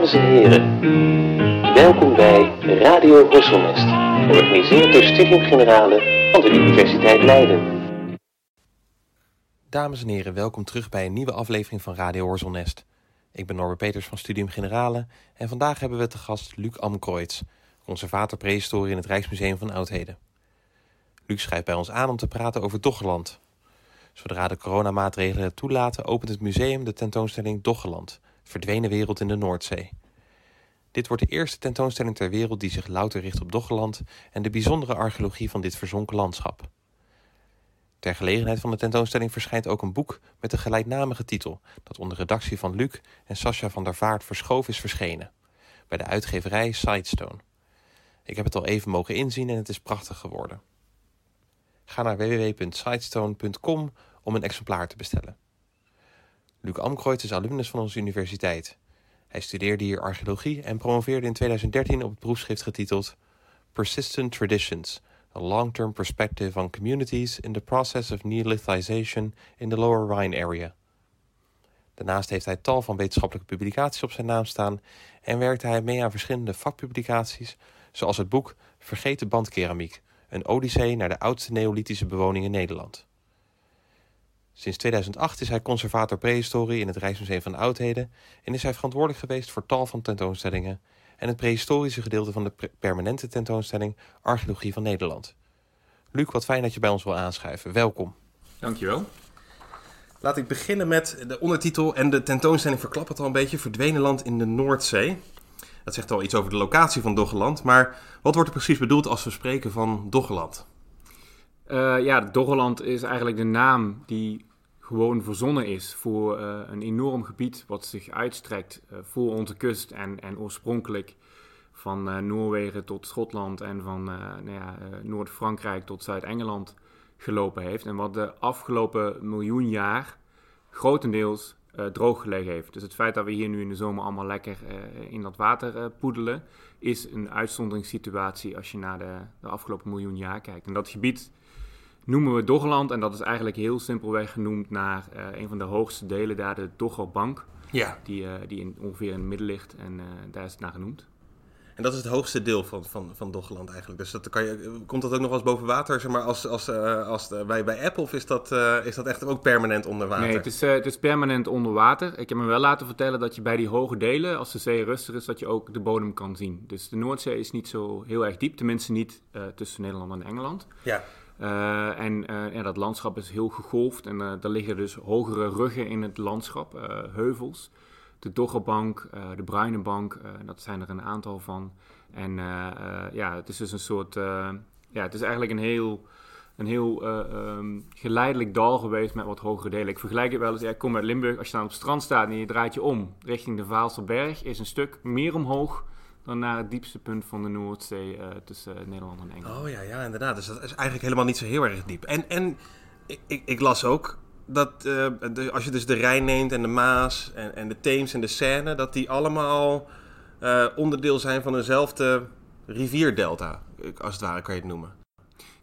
Dames en heren, welkom bij Radio Horselnest, georganiseerd door Studium Generale van de Universiteit Leiden. Dames en heren, welkom terug bij een nieuwe aflevering van Radio Horselnest. Ik ben Norbert Peters van Studium Generale en vandaag hebben we te gast Luc Amkreutz, conservator prehistorie in het Rijksmuseum van Oudheden. Luc schrijft bij ons aan om te praten over Doggerland. Zodra de coronamaatregelen het toelaten, opent het museum de tentoonstelling Doggerland, verdwenen wereld in de Noordzee. Dit wordt de eerste tentoonstelling ter wereld die zich louter richt op Doggerland en de bijzondere archeologie van dit verzonken landschap. Ter gelegenheid van de tentoonstelling verschijnt ook een boek met de gelijknamige titel, dat onder redactie van Luc en Sascha van der Vaart Verschoof is verschenen, bij de uitgeverij Sidestone. Ik heb het al even mogen inzien en het is prachtig geworden. Ga naar www.sidestone.com om een exemplaar te bestellen. Luc Amkreutz is alumnus van onze universiteit. Hij studeerde hier archeologie en promoveerde in 2013 op het proefschrift getiteld Persistent Traditions, a long-term perspective on communities in the process of Neolithization in the Lower Rhine area. Daarnaast heeft hij tal van wetenschappelijke publicaties op zijn naam staan en werkte hij mee aan verschillende vakpublicaties, zoals het boek Vergeten bandkeramiek, een odyssee naar de oudste neolithische bewoning in Nederland. Sinds 2008 is hij conservator prehistorie in het Rijksmuseum van Oudheden en is hij verantwoordelijk geweest voor tal van tentoonstellingen en het prehistorische gedeelte van de permanente tentoonstelling Archeologie van Nederland. Luc, wat fijn dat je bij ons wil aanschuiven. Welkom. Dankjewel. Laat ik beginnen met de ondertitel en de tentoonstelling verklapt het al een beetje, Verdwenen land in de Noordzee. Dat zegt al iets over de locatie van Doggerland, maar wat wordt er precies bedoeld als we spreken van Doggerland? Uh, ja, Doggerland is eigenlijk de naam die gewoon verzonnen is voor uh, een enorm gebied wat zich uitstrekt uh, voor onze kust en, en oorspronkelijk van Noorwegen tot Schotland en van nou ja, Noord-Frankrijk tot Zuid-Engeland gelopen heeft. En wat de afgelopen miljoen jaar grotendeels droog gelegen heeft. Dus het feit dat we hier nu in de zomer allemaal lekker in dat water poedelen, is een uitzonderingssituatie als je naar de, de, afgelopen miljoen jaar kijkt. En dat gebied noemen we Doggerland en dat is eigenlijk heel simpelweg genoemd naar een van de hoogste delen daar, de Doggerbank. Ja. Die, die in, ongeveer in het midden ligt en daar is het naar genoemd. En dat is het hoogste deel van, van, van Doggerland eigenlijk. Dus dat kan je, komt dat ook nog wel eens boven water, zeg maar, als, als, als bij, bij Apple? Of is dat, is dat echt ook permanent onder water? Nee, het is, het is permanent onder water. Ik heb me wel laten vertellen dat je bij die hoge delen, als de zee rustig is, dat je ook de bodem kan zien. Dus de Noordzee is niet zo heel erg diep, tenminste niet tussen Nederland en Engeland. Ja. En ja, dat landschap is heel gegolfd en er liggen dus hogere ruggen in het landschap, heuvels de Doggerbank, uh, de Bruinenbank, uh, dat zijn er een aantal van. En uh, ja, het is dus een soort, ja, het is eigenlijk een heel, een heel um, geleidelijk dal geweest met wat hogere delen. Ik vergelijk het wel eens, ja, ik kom uit Limburg, als je dan op het strand staat en je draait je om richting de Vaalserberg, is een stuk meer omhoog dan naar het diepste punt van de Noordzee tussen Nederland en Engeland. Oh ja, ja, inderdaad. Dus dat is eigenlijk helemaal niet zo heel erg diep. En, en ik, ik, ik las ook dat uh, de, als je dus de Rijn neemt en de Maas en, en de Theems en de Seine, dat die allemaal uh, onderdeel zijn van eenzelfde rivierdelta, als het ware kan je het noemen.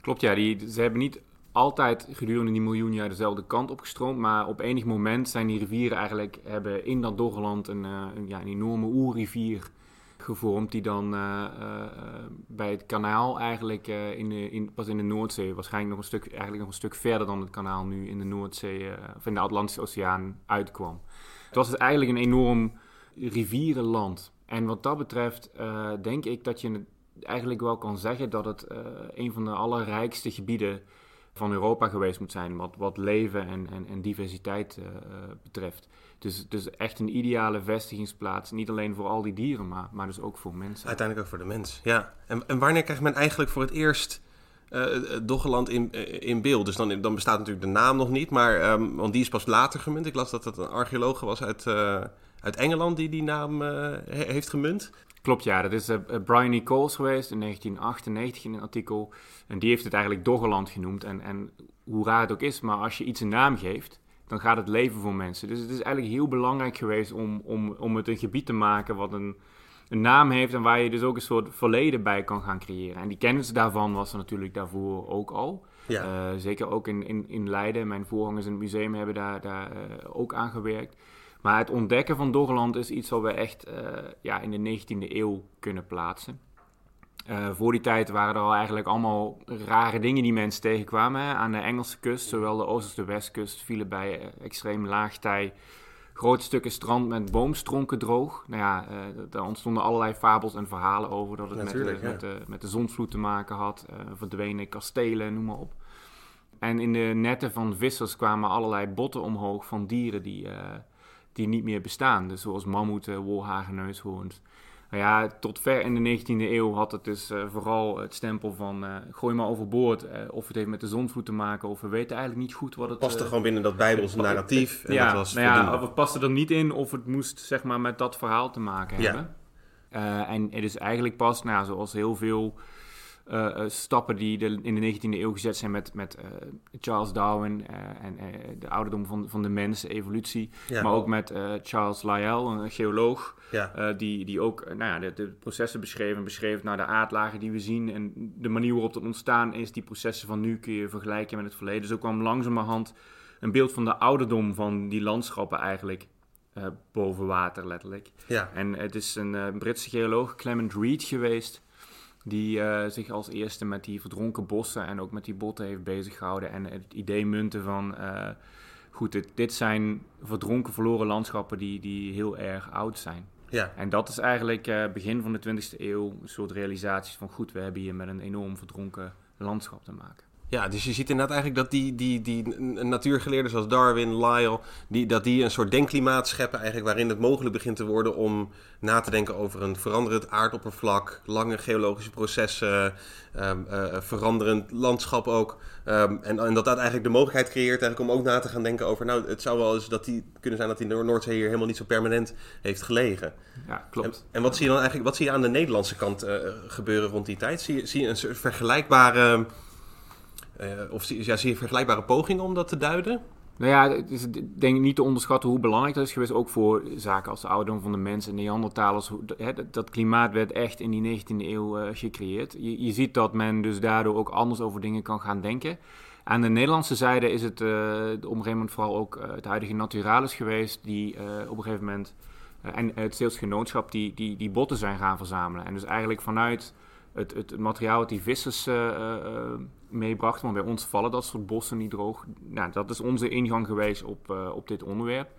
Klopt, ja. Die, ze hebben niet altijd gedurende die miljoen jaar dezelfde kant opgestroomd, maar op enig moment zijn die rivieren eigenlijk, hebben in dat Doggerland een, een, ja, een enorme oerrivier gevormd, die dan uh, uh, bij het kanaal eigenlijk uh, in in, pas in de Noordzee, waarschijnlijk nog een stuk, eigenlijk nog een stuk verder dan het kanaal nu in de Noordzee of in de Atlantische Oceaan uitkwam. Het was dus eigenlijk een enorm rivierenland. En wat dat betreft denk ik dat je eigenlijk wel kan zeggen dat het een van de allerrijkste gebieden van Europa geweest moet zijn, wat, wat leven en, en, en diversiteit betreft. Dus, dus echt een ideale vestigingsplaats. Niet alleen voor al die dieren, maar, maar dus ook voor mensen. Uiteindelijk ook voor de mens, ja. En, en wanneer krijgt men eigenlijk voor het eerst uh, Doggerland in, uh, in beeld? Dus dan, dan bestaat natuurlijk de naam nog niet, maar, um, want die is pas later gemunt. Ik las dat het een archeoloog was uit, uh, uit Engeland die die naam heeft gemunt. Klopt, ja. Dat is Brian E. Coles geweest in 1998 in een artikel. En die heeft het eigenlijk Doggerland genoemd. En, en hoe raar het ook is, maar als je iets een naam geeft dan gaat het leven voor mensen. Dus het is eigenlijk heel belangrijk geweest om, om, om het een gebied te maken wat een, een naam heeft en waar je dus ook een soort verleden bij kan gaan creëren. En die kennis daarvan was er natuurlijk daarvoor ook al. Ja. Uh, zeker ook in, in, in Leiden. Mijn voorgangers in het museum hebben daar, daar uh, ook aan gewerkt. Maar het ontdekken van Doggerland is iets wat we echt ja, in de 19e eeuw kunnen plaatsen. Voor die tijd waren er al eigenlijk allemaal rare dingen die mensen tegenkwamen. Hè? Aan de Engelse kust, zowel de oost- als de westkust, vielen bij extreem laag tij grote stukken strand met boomstronken droog. Nou ja, uh, daar ontstonden allerlei fabels en verhalen over dat het met, de, met, de, met de zonsvloed te maken had. Uh, verdwenen kastelen, noem maar op. En in de netten van vissers kwamen allerlei botten omhoog van dieren die, uh, die niet meer bestaan. Dus zoals mammoeten, wolhagen, neushoorns. Nou ja, tot ver in de 19e eeuw had het dus uh, vooral het stempel van uh, gooi maar overboord. Uh, of het heeft met de zonvloed te maken, of we weten eigenlijk niet goed wat het... Paste gewoon binnen dat bijbelse narratief en ja, dat was nou ja, of het paste er niet in, of het moest zeg maar met dat verhaal te maken hebben. Ja. en het is eigenlijk pas, nou, zoals heel veel uh, stappen die de, in de 19e eeuw gezet zijn met, met uh, Charles Darwin en de ouderdom van, van de mens, evolutie. Ja. Maar ook met Charles Lyell, een geoloog, ja. die, die ook nou ja, de, de, processen beschreef en beschreef naar de aardlagen die we zien. En de manier waarop dat ontstaan is, die processen van nu kun je vergelijken met het verleden. Dus ook kwam langzamerhand een beeld van de ouderdom van die landschappen eigenlijk boven water, letterlijk. Ja. En het is een Britse geoloog, Clement Reed, geweest die uh, zich als eerste met die verdronken bossen en ook met die botten heeft bezig gehouden. En het idee munten van, uh, goed, dit, dit, zijn verdronken verloren landschappen die, die heel erg oud zijn. Ja. En dat is eigenlijk uh, begin van de 20e eeuw een soort realisatie van, goed, we hebben hier met een enorm verdronken landschap te maken. Ja, dus je ziet inderdaad eigenlijk dat die, die, die natuurgeleerden zoals Darwin, Lyell, die, dat die een soort denkklimaat scheppen eigenlijk waarin het mogelijk begint te worden om na te denken over een veranderend aardoppervlak, lange geologische processen, um, uh, veranderend landschap ook. Um, en, en, dat dat eigenlijk de mogelijkheid creëert eigenlijk om ook na te gaan denken over, nou, het zou wel eens dat die, kunnen zijn dat die Noordzee hier helemaal niet zo permanent heeft gelegen. Ja, klopt. En, en wat zie je dan eigenlijk, wat zie je aan de Nederlandse kant uh, gebeuren rond die tijd? Zie je, zie je een soort vergelijkbare... Uh, of ja, zie je vergelijkbare pogingen om dat te duiden? Nou ja, het is denk ik niet te onderschatten hoe belangrijk dat is geweest. Ook voor zaken als de ouderdom van de mensen en Neandertalers. Dat klimaat werd echt in die 19e eeuw uh, gecreëerd. Je, je, ziet dat men dus daardoor ook anders over dingen kan gaan denken. Aan de Nederlandse zijde is het uh, op een gegeven moment vooral ook het huidige Naturalis geweest. Die op een gegeven moment, en het Zeeuws Genootschap, die, die, die botten zijn gaan verzamelen. En dus eigenlijk vanuit het, het, materiaal dat die vissers meebracht. Want bij ons vallen dat soort bossen niet droog. Nou, dat is onze ingang geweest op, uh, op dit onderwerp.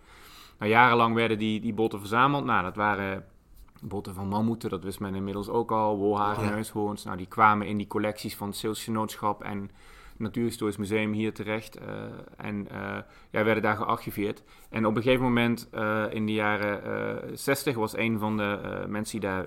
Nou, jarenlang werden die, die botten verzameld. Nou, dat waren botten van mammoeten, dat wist men inmiddels ook al. Wolhagen, ja. neushoorns. Nou, die kwamen in die collecties van het Zeeuwsgenootschap en Natuurhistorisch Museum hier terecht. Uh, en uh, ja, werden daar gearchiveerd. En op een gegeven moment uh, in de jaren 60 was een van de mensen die daar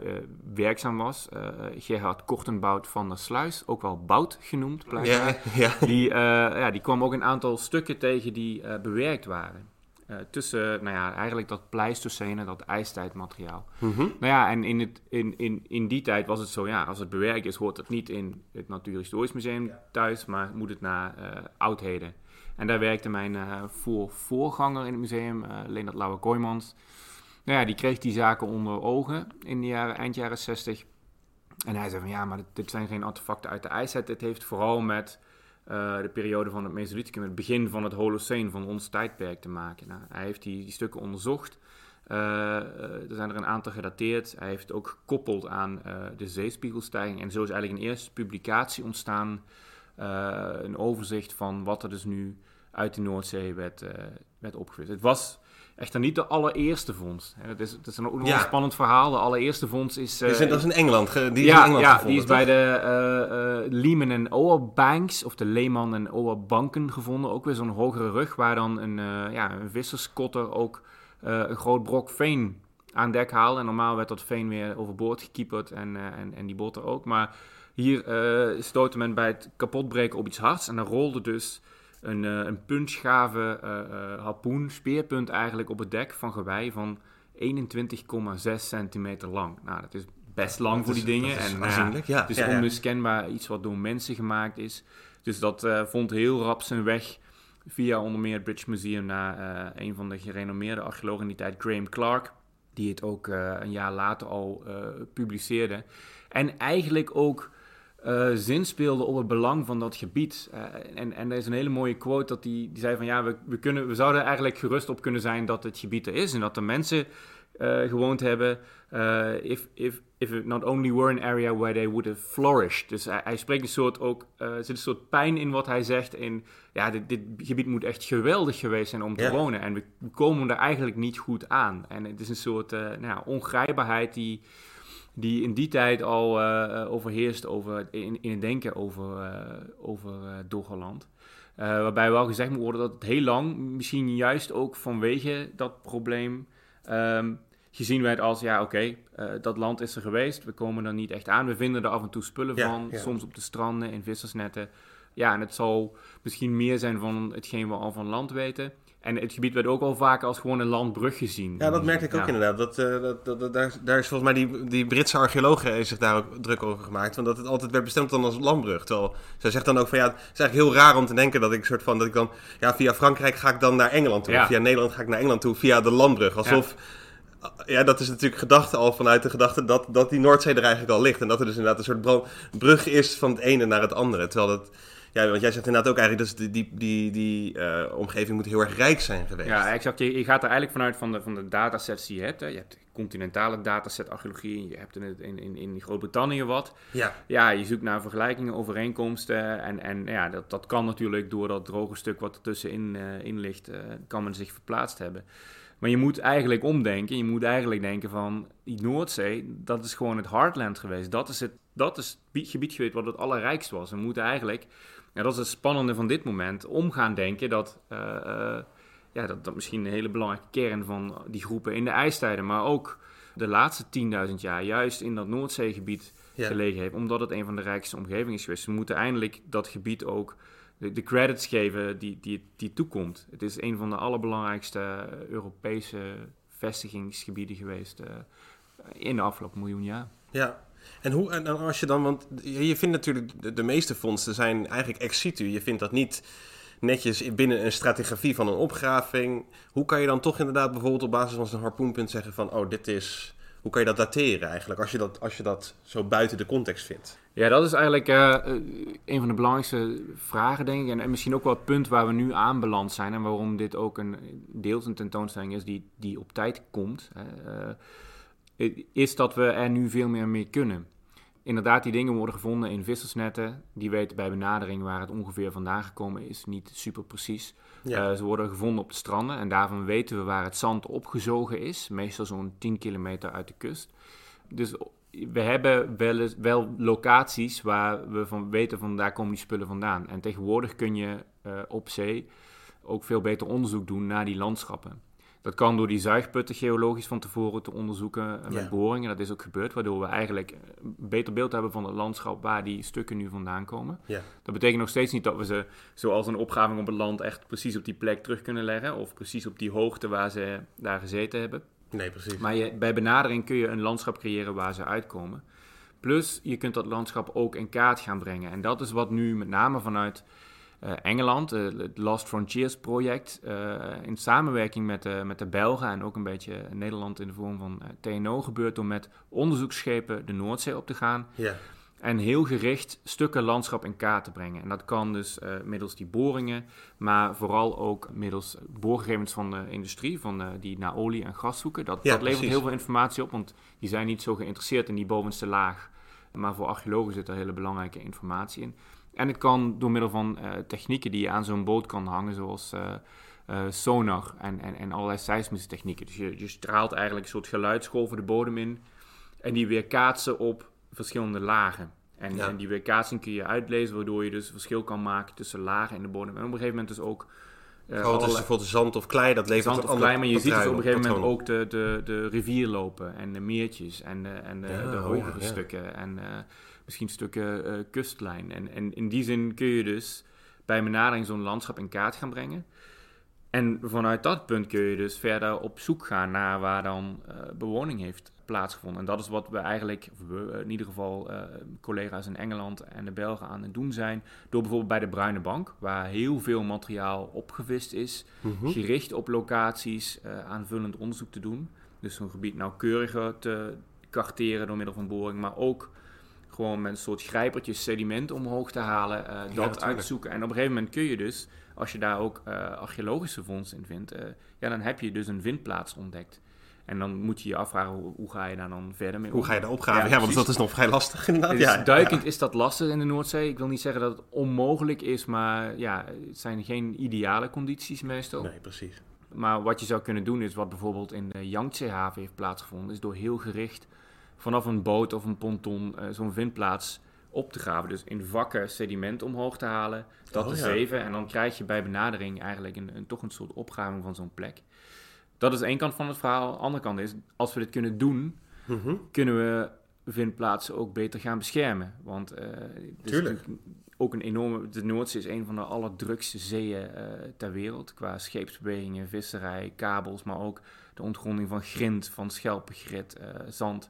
werkzaam was, Gerhard Kortenbout van der Sluis, ook wel Bout genoemd, blijkbaar. Ja, ja. Die, ja, die kwam ook een aantal stukken tegen die bewerkt waren. Uh, tussen, nou ja, eigenlijk dat pleistocene, dat ijstijdmateriaal. Mm -hmm. Nou ja, en in, het, in, in, in die tijd was het zo, ja, als het bewerkt is, hoort het niet in het Natuurhistorisch Museum ja. thuis, maar moet het naar uh, oudheden. En daar werkte mijn uh, voor voorganger in het museum, Leonard Lauwe Kooijmans. Nou ja, die kreeg die zaken onder ogen in de jaren, eind jaren 60. En hij zei van, ja, maar dit, dit zijn geen artefacten uit de ijstijd. Dit heeft vooral met de periode van het Mesolithicum, het begin van het Holocene, van ons tijdperk te maken. Nou, hij heeft die, stukken onderzocht. Uh, er zijn er een aantal gedateerd. Hij heeft ook gekoppeld aan de zeespiegelstijging. En zo is eigenlijk een eerste publicatie ontstaan. een overzicht van wat er dus nu uit de Noordzee werd, werd opgevist. Het was echter niet de allereerste vondst. Het is, het is een, ook ja. een spannend verhaal. De allereerste vondst is... Uh, is dat is in Engeland, die ja, is in Engeland ja, gevonden, die is bij de uh, uh, Lehman en Oa Banks, of de Lehman en Oa Banken gevonden. Ook weer zo'n hogere rug, waar dan een, ja, een visserskotter ook een groot brok veen aan dek haalde. En normaal werd dat veen weer overboord gekieperd en, en, en die botten ook. Maar hier stootte men bij het kapotbreken op iets hards en dan rolde dus een, uh, een punchgave uh, harpoen, speerpunt eigenlijk op het dek van gewei van 21,6 centimeter lang. Nou, dat is best lang dat voor is, die dingen. en nou ja, het is ja, onmiskenbaar iets wat door mensen gemaakt is. Dus dat vond heel rap zijn weg via onder meer het British Museum naar een van de gerenommeerde archeologen in die tijd, Graham Clark. Die het ook een jaar later al publiceerde. En eigenlijk ook uh, zinspeelde op het belang van dat gebied. Uh, en, en er is een hele mooie quote dat die, die zei van ja, we, we, kunnen, we zouden eigenlijk gerust op kunnen zijn dat het gebied er is en dat er mensen uh, gewoond hebben. if, if, if it not only were an area where they would have flourished. Dus hij, hij spreekt een soort ook, er zit een soort pijn in wat hij zegt. In ja, dit, dit gebied moet echt geweldig geweest zijn om te yeah. wonen. En we, we, komen er eigenlijk niet goed aan. En het is een soort nou, ongrijpbaarheid die die in die tijd al uh, overheerst over, in, in het denken over, uh, over Doggerland. waarbij wel gezegd moet worden dat het heel lang, misschien juist ook vanwege dat probleem, um, gezien werd als, ja oké, okay, dat land is er geweest, we komen er niet echt aan, we vinden er af en toe spullen ja, van, ja. soms op de stranden, in vissersnetten. Ja, en het zal misschien meer zijn van hetgeen we al van land weten. En het gebied werd ook al vaak als gewoon een landbrug gezien. Ja, dat merkte ik ook inderdaad. Dat, uh, dat, dat, daar, daar, is volgens mij die, die Britse archeologen zich daar ook druk over gemaakt. Want dat het altijd werd bestemd dan als landbrug. Terwijl zij zegt dan ook van ja, het is eigenlijk heel raar om te denken dat ik soort van dat ik dan ja, via Frankrijk ga ik dan naar Engeland toe. Ja. Via Nederland ga ik naar Engeland toe via de landbrug. Alsof. Ja. ja. dat is natuurlijk gedachte al vanuit de gedachte dat, dat die Noordzee er eigenlijk al ligt. En dat er dus inderdaad een soort brug is van het ene naar het andere. Terwijl dat ja, want jij zegt inderdaad ook eigenlijk, dus die, die, die, uh, omgeving moet heel erg rijk zijn geweest. Ja, exact. Je, je gaat er eigenlijk vanuit van de, van de datasets die je hebt. Hè. Je hebt continentale dataset archeologie, je hebt in, in, in, in Groot-Brittannië wat. Ja. ja, je zoekt naar vergelijkingen, overeenkomsten. En, en ja, dat, dat kan natuurlijk door dat droge stuk wat er tussenin uh, in ligt, uh, kan men zich verplaatst hebben. Maar je moet eigenlijk omdenken. Je moet eigenlijk denken van die Noordzee, dat is gewoon het heartland geweest. Dat is het, dat is het gebied geweest wat het allerrijkst was. We moeten eigenlijk ja, dat is het spannende van dit moment. Om gaan denken dat, uh, uh, ja, dat dat misschien een hele belangrijke kern van die groepen in de ijstijden, maar ook de laatste 10.000 jaar juist in dat Noordzeegebied ja. gelegen heeft, omdat het een van de rijkste omgevingen is geweest. We moeten eindelijk dat gebied ook de, de credits geven die, die, die toekomt. Het is een van de allerbelangrijkste Europese vestigingsgebieden geweest uh, in de afgelopen miljoen jaar. Ja, en, hoe, en als je dan, want je vindt natuurlijk, de, meeste vondsten zijn eigenlijk ex situ. Je vindt dat niet netjes binnen een strategie van een opgraving. Hoe kan je dan toch inderdaad bijvoorbeeld op basis van een harpoenpunt zeggen van, oh, dit is, hoe kan je dat dateren eigenlijk, als je dat, als je dat zo buiten de context vindt? Ja, dat is eigenlijk uh, een van de belangrijkste vragen, denk ik. En, en, misschien ook wel het punt waar we nu aanbeland zijn en waarom dit ook een deels een tentoonstelling is die, die op tijd komt. Uh, is dat we er nu veel meer mee kunnen. Inderdaad, die dingen worden gevonden in vissersnetten. Die weten bij benadering waar het ongeveer vandaan gekomen is. Niet super precies. Ja. Uh, ze worden gevonden op de stranden. En daarvan weten we waar het zand opgezogen is. Meestal zo'n 10 kilometer uit de kust. Dus we hebben wel, wel locaties waar we van weten van daar komen die spullen vandaan. En tegenwoordig kun je uh, op zee ook veel beter onderzoek doen naar die landschappen. Dat kan door die zuigputten geologisch van tevoren te onderzoeken met boringen. Dat is ook gebeurd, waardoor we eigenlijk een beter beeld hebben van het landschap waar die stukken nu vandaan komen. Ja. Dat betekent nog steeds niet dat we ze, zoals een opgraving op het land, echt precies op die plek terug kunnen leggen. Of precies op die hoogte waar ze daar gezeten hebben. Nee, precies. Maar je, bij benadering kun je een landschap creëren waar ze uitkomen. Plus, je kunt dat landschap ook in kaart gaan brengen. En dat is wat nu met name vanuit Engeland, uh, het Lost Frontiers project, uh, in samenwerking met, de, met de Belgen en ook een beetje Nederland in de vorm van TNO gebeurt om met onderzoeksschepen de Noordzee op te gaan. Ja. En heel gericht stukken landschap in kaart te brengen. En dat kan dus middels die boringen, maar vooral ook middels boorgegevens van de industrie, van, die naar olie en gas zoeken. Dat, ja, dat levert heel veel informatie op, want die zijn niet zo geïnteresseerd in die bovenste laag. Maar voor archeologen zit er hele belangrijke informatie in. En het kan door middel van uh, technieken die je aan zo'n boot kan hangen, zoals uh, uh, sonar en, en, en allerlei seismische technieken. Dus je, je straalt eigenlijk een soort geluidsgolven de bodem in en die weer kaatsen op verschillende lagen. En, en die weerkaatsing kun je uitlezen, waardoor je dus verschil kan maken tussen lagen en de bodem. En op een gegeven moment dus ook... Uh, oh, dus bijvoorbeeld zand of klei, dat levert Zand of klei, maar je ziet dus op een gegeven moment ook de, de, de rivier lopen en de meertjes en de, en de, ja, de hogere oh ja, ja. stukken. En misschien stukken uh, kustlijn. En, en in die zin kun je dus bij benadering zo'n landschap in kaart gaan brengen. En vanuit dat punt kun je dus verder op zoek gaan naar waar dan uh, bewoning heeft plaatsgevonden. En dat is wat we eigenlijk, we, in ieder geval uh, collega's in Engeland en de Belgen aan het doen zijn. Door bijvoorbeeld bij de Bruine Bank, waar heel veel materiaal opgevist is, mm -hmm. gericht op locaties uh, aanvullend onderzoek te doen. Dus zo'n gebied nauwkeuriger te karteren door middel van boring, maar ook gewoon met een soort grijpertjes sediment omhoog te halen, eh, dat uitzoeken. En op een gegeven moment kun je dus, als je daar ook eh, archeologische vondsten in vindt, eh, ja, dan heb je dus een vindplaats ontdekt. En dan moet je je afvragen, hoe, hoe ga je daar dan verder mee om? Hoe ga je daar opgraven? Ja, Ja, want dat is nog vrij lastig inderdaad. Dus ja, duikend is dat lastig in de Noordzee. Ik wil niet zeggen dat het onmogelijk is, maar ja, het zijn geen ideale condities meestal. Nee, precies. Maar wat je zou kunnen doen is wat bijvoorbeeld in de Yangtze-haven heeft plaatsgevonden, is door heel gericht vanaf een boot of een ponton eh, zo'n vindplaats op te graven. Dus in vakken sediment omhoog te halen, dat Oh, te ja. zeven en dan krijg je bij benadering eigenlijk een, een, toch een soort opgraving van zo'n plek. Dat is één kant van het verhaal. De andere kant is, als we dit kunnen doen, Mhm. kunnen we vindplaatsen ook beter gaan beschermen. Want is natuurlijk ook een enorme. De Noordzee is een van de allerdrukste zeeën eh, ter wereld. Qua scheepsbewegingen, visserij, kabels, maar ook de ontgronding van grind, van schelpengrit, eh, zand.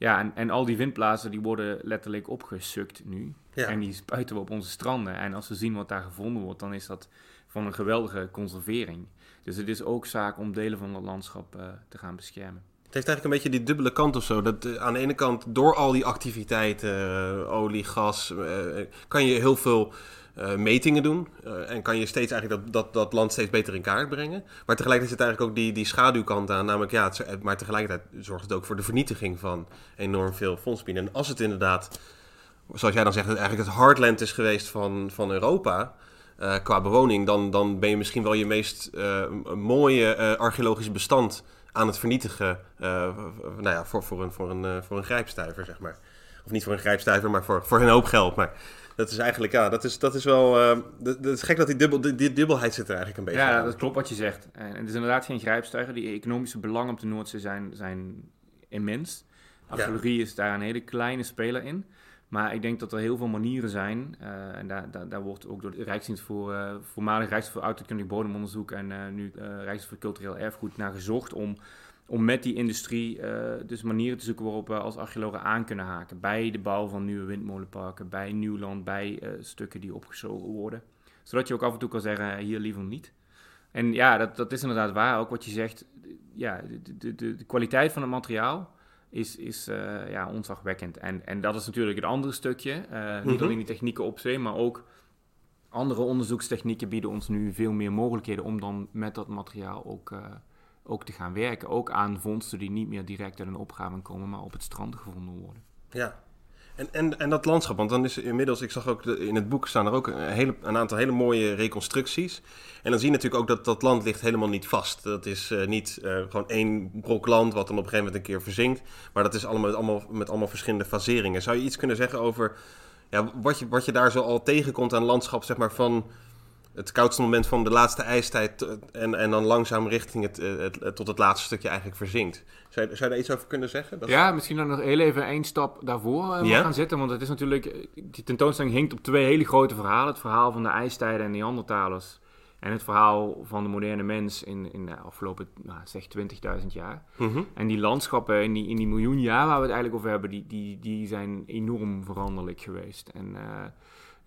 Ja, en, en al die vindplaatsen die worden letterlijk opgesukt nu. Ja. En die spuiten we op onze stranden. En als we zien wat daar gevonden wordt, dan is dat van een geweldige conservering. Dus het is ook zaak om delen van het landschap eh, te gaan beschermen. Het heeft eigenlijk een beetje die dubbele kant of zo. Dat eh, aan de ene kant, door al die activiteiten, eh, olie, gas, kan je heel veel eh, metingen doen. Eh, en kan je steeds eigenlijk dat, dat, dat land steeds beter in kaart brengen. Maar tegelijkertijd zit eigenlijk ook die, die schaduwkant aan. Namelijk, ja, maar tegelijkertijd zorgt het ook voor de vernietiging van enorm veel fondsbienen. En als het inderdaad, zoals jij dan zegt, eigenlijk het heartland is geweest van, van Europa. eh, qua bewoning, dan, dan ben je misschien wel je meest mooie archeologische bestand aan het vernietigen. nou ja, voor, voor, een, voor, een, voor een grijpstuiver, zeg maar. Of niet voor een grijpstuiver, maar voor, voor een hoop geld. Maar dat is eigenlijk, ja, dat is, dat is wel. eh, dat, dat is gek dat die, dubbel, die, die dubbelheid zit er eigenlijk een beetje Ja, aan. dat klopt wat je zegt. En het is inderdaad geen grijpstuiger. Die economische belangen op de Noordzee zijn, zijn immens. Archeologie is daar een hele kleine speler in. Maar ik denk dat er heel veel manieren zijn. eh, en daar, daar, daar wordt ook door de Rijksdienst voor, eh voormalig Rijksdienst voor Oudheidkundig Bodemonderzoek en eh, nu Rijksdienst voor Cultureel Erfgoed naar gezocht om, om met die industrie eh, dus manieren te zoeken waarop we als archeologen aan kunnen haken. Bij de bouw van nieuwe windmolenparken, bij nieuw land, bij eh, stukken die opgezogen worden. Zodat je ook af en toe kan zeggen, hier liever niet. En ja, dat, dat is inderdaad waar. Ook wat je zegt, ja, de, de, de, de kwaliteit van het materiaal is, is eh, ja, ontzagwekkend. En, en dat is natuurlijk het andere stukje. Eh, Niet Mhm. alleen die technieken op zee, maar ook andere onderzoekstechnieken bieden ons nu veel meer mogelijkheden om dan met dat materiaal ook, eh, ook te gaan werken. Ook aan vondsten die niet meer direct uit een opgave komen, maar op het strand gevonden worden. Ja. En, en, en dat landschap, want dan is inmiddels, ik zag ook in het boek staan er ook een, hele, een aantal hele mooie reconstructies. En dan zie je natuurlijk ook dat dat land ligt helemaal niet vast. Dat is eh, niet eh, gewoon één brok land wat dan op een gegeven moment een keer verzinkt. Maar dat is allemaal met allemaal, met allemaal verschillende faseringen. Zou je iets kunnen zeggen over ja, wat, je, wat je daar zo al tegenkomt aan landschap, zeg maar van het koudste moment van de laatste ijstijd eh, en, en dan langzaam richting het, eh, het, het- tot het laatste stukje eigenlijk verzinkt. Zou je, zou je daar iets over kunnen zeggen? Dat- Ja, misschien dan nog heel even één stap daarvoor eh, gaan zitten. Want het is natuurlijk, eh, die tentoonstelling hinkt op twee hele grote verhalen. Het verhaal van de ijstijden en Neandertalers. En het verhaal van de moderne mens in, in de afgelopen, nou, zeg 20.000 jaar. Mhm. En die landschappen in die, in die miljoen jaar waar we het eigenlijk over hebben, die, die, die zijn enorm veranderlijk geweest. En eh,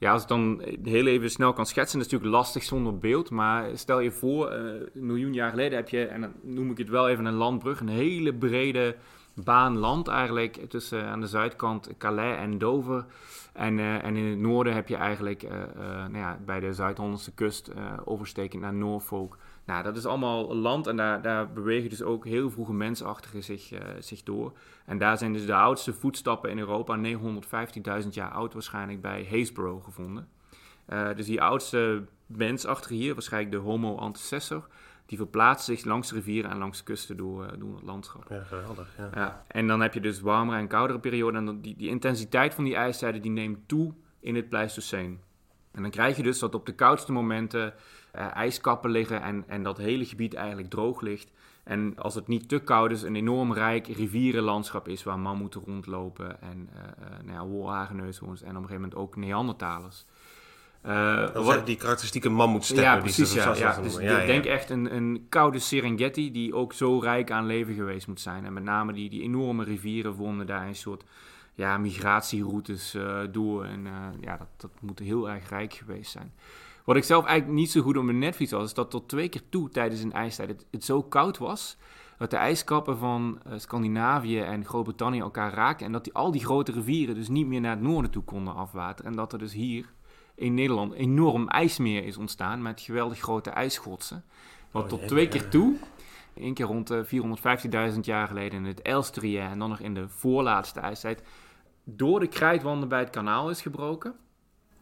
ja, als ik dan heel even snel kan schetsen, dat is natuurlijk lastig zonder beeld. Maar stel je voor, eh, een miljoen jaar geleden heb je, en dan noem ik het wel even een landbrug, een hele brede baan land eigenlijk, tussen aan de zuidkant Calais en Dover. En, eh, en in het noorden heb je eigenlijk eh, nou ja, bij de Zuid-Hollandse kust overstekend naar Norfolk. Nou, dat is allemaal land en daar, daar bewegen dus ook heel vroege mensachtigen zich, eh, zich door. En daar zijn dus de oudste voetstappen in Europa, 915.000 jaar oud waarschijnlijk, bij Haysborough gevonden. Eh, dus die oudste mensachtige hier, waarschijnlijk de Homo antecessor, die verplaatst zich langs de rivieren en langs de kusten door, eh, door het landschap. Ja, geweldig. Ja. Ja, en dan heb je dus warmere en koudere perioden. En dan die, die intensiteit van die ijstijden die neemt toe in het Pleistoceen. En dan krijg je dus dat op de koudste momenten eh, ijskappen liggen en, en dat hele gebied eigenlijk droog ligt. En als het niet te koud is, een enorm rijk rivierenlandschap is waar mammoeten rondlopen en eh, nou ja, wolhagenneushoorns en op een gegeven moment ook Neandertalers. Dat wat- die karakteristieke mammoetsteppen. ja, precies. Ja, ja. Dus noemen. Ja, ik ja. denk echt een, een koude Serengeti die ook zo rijk aan leven geweest moet zijn. En met name die, die enorme rivieren vormden daar een soort ja, migratieroutes door. En ja, dat, dat moet heel erg rijk geweest zijn. Wat ik zelf eigenlijk niet zo goed op mijn netvlies was, is dat tot twee keer toe tijdens een ijstijd het, het zo koud was dat de ijskappen van eh, Scandinavië en Groot-Brittannië elkaar raken. En dat die, al die grote rivieren dus niet meer naar het noorden toe konden afwateren. En dat er dus hier in Nederland enorm ijsmeer is ontstaan met geweldig grote ijsschotsen. Wat Oh, tot twee keer toe, één keer rond eh, 450.000 jaar geleden in het Elstrië en dan nog in de voorlaatste ijstijd, door de krijtwanden bij het kanaal is gebroken.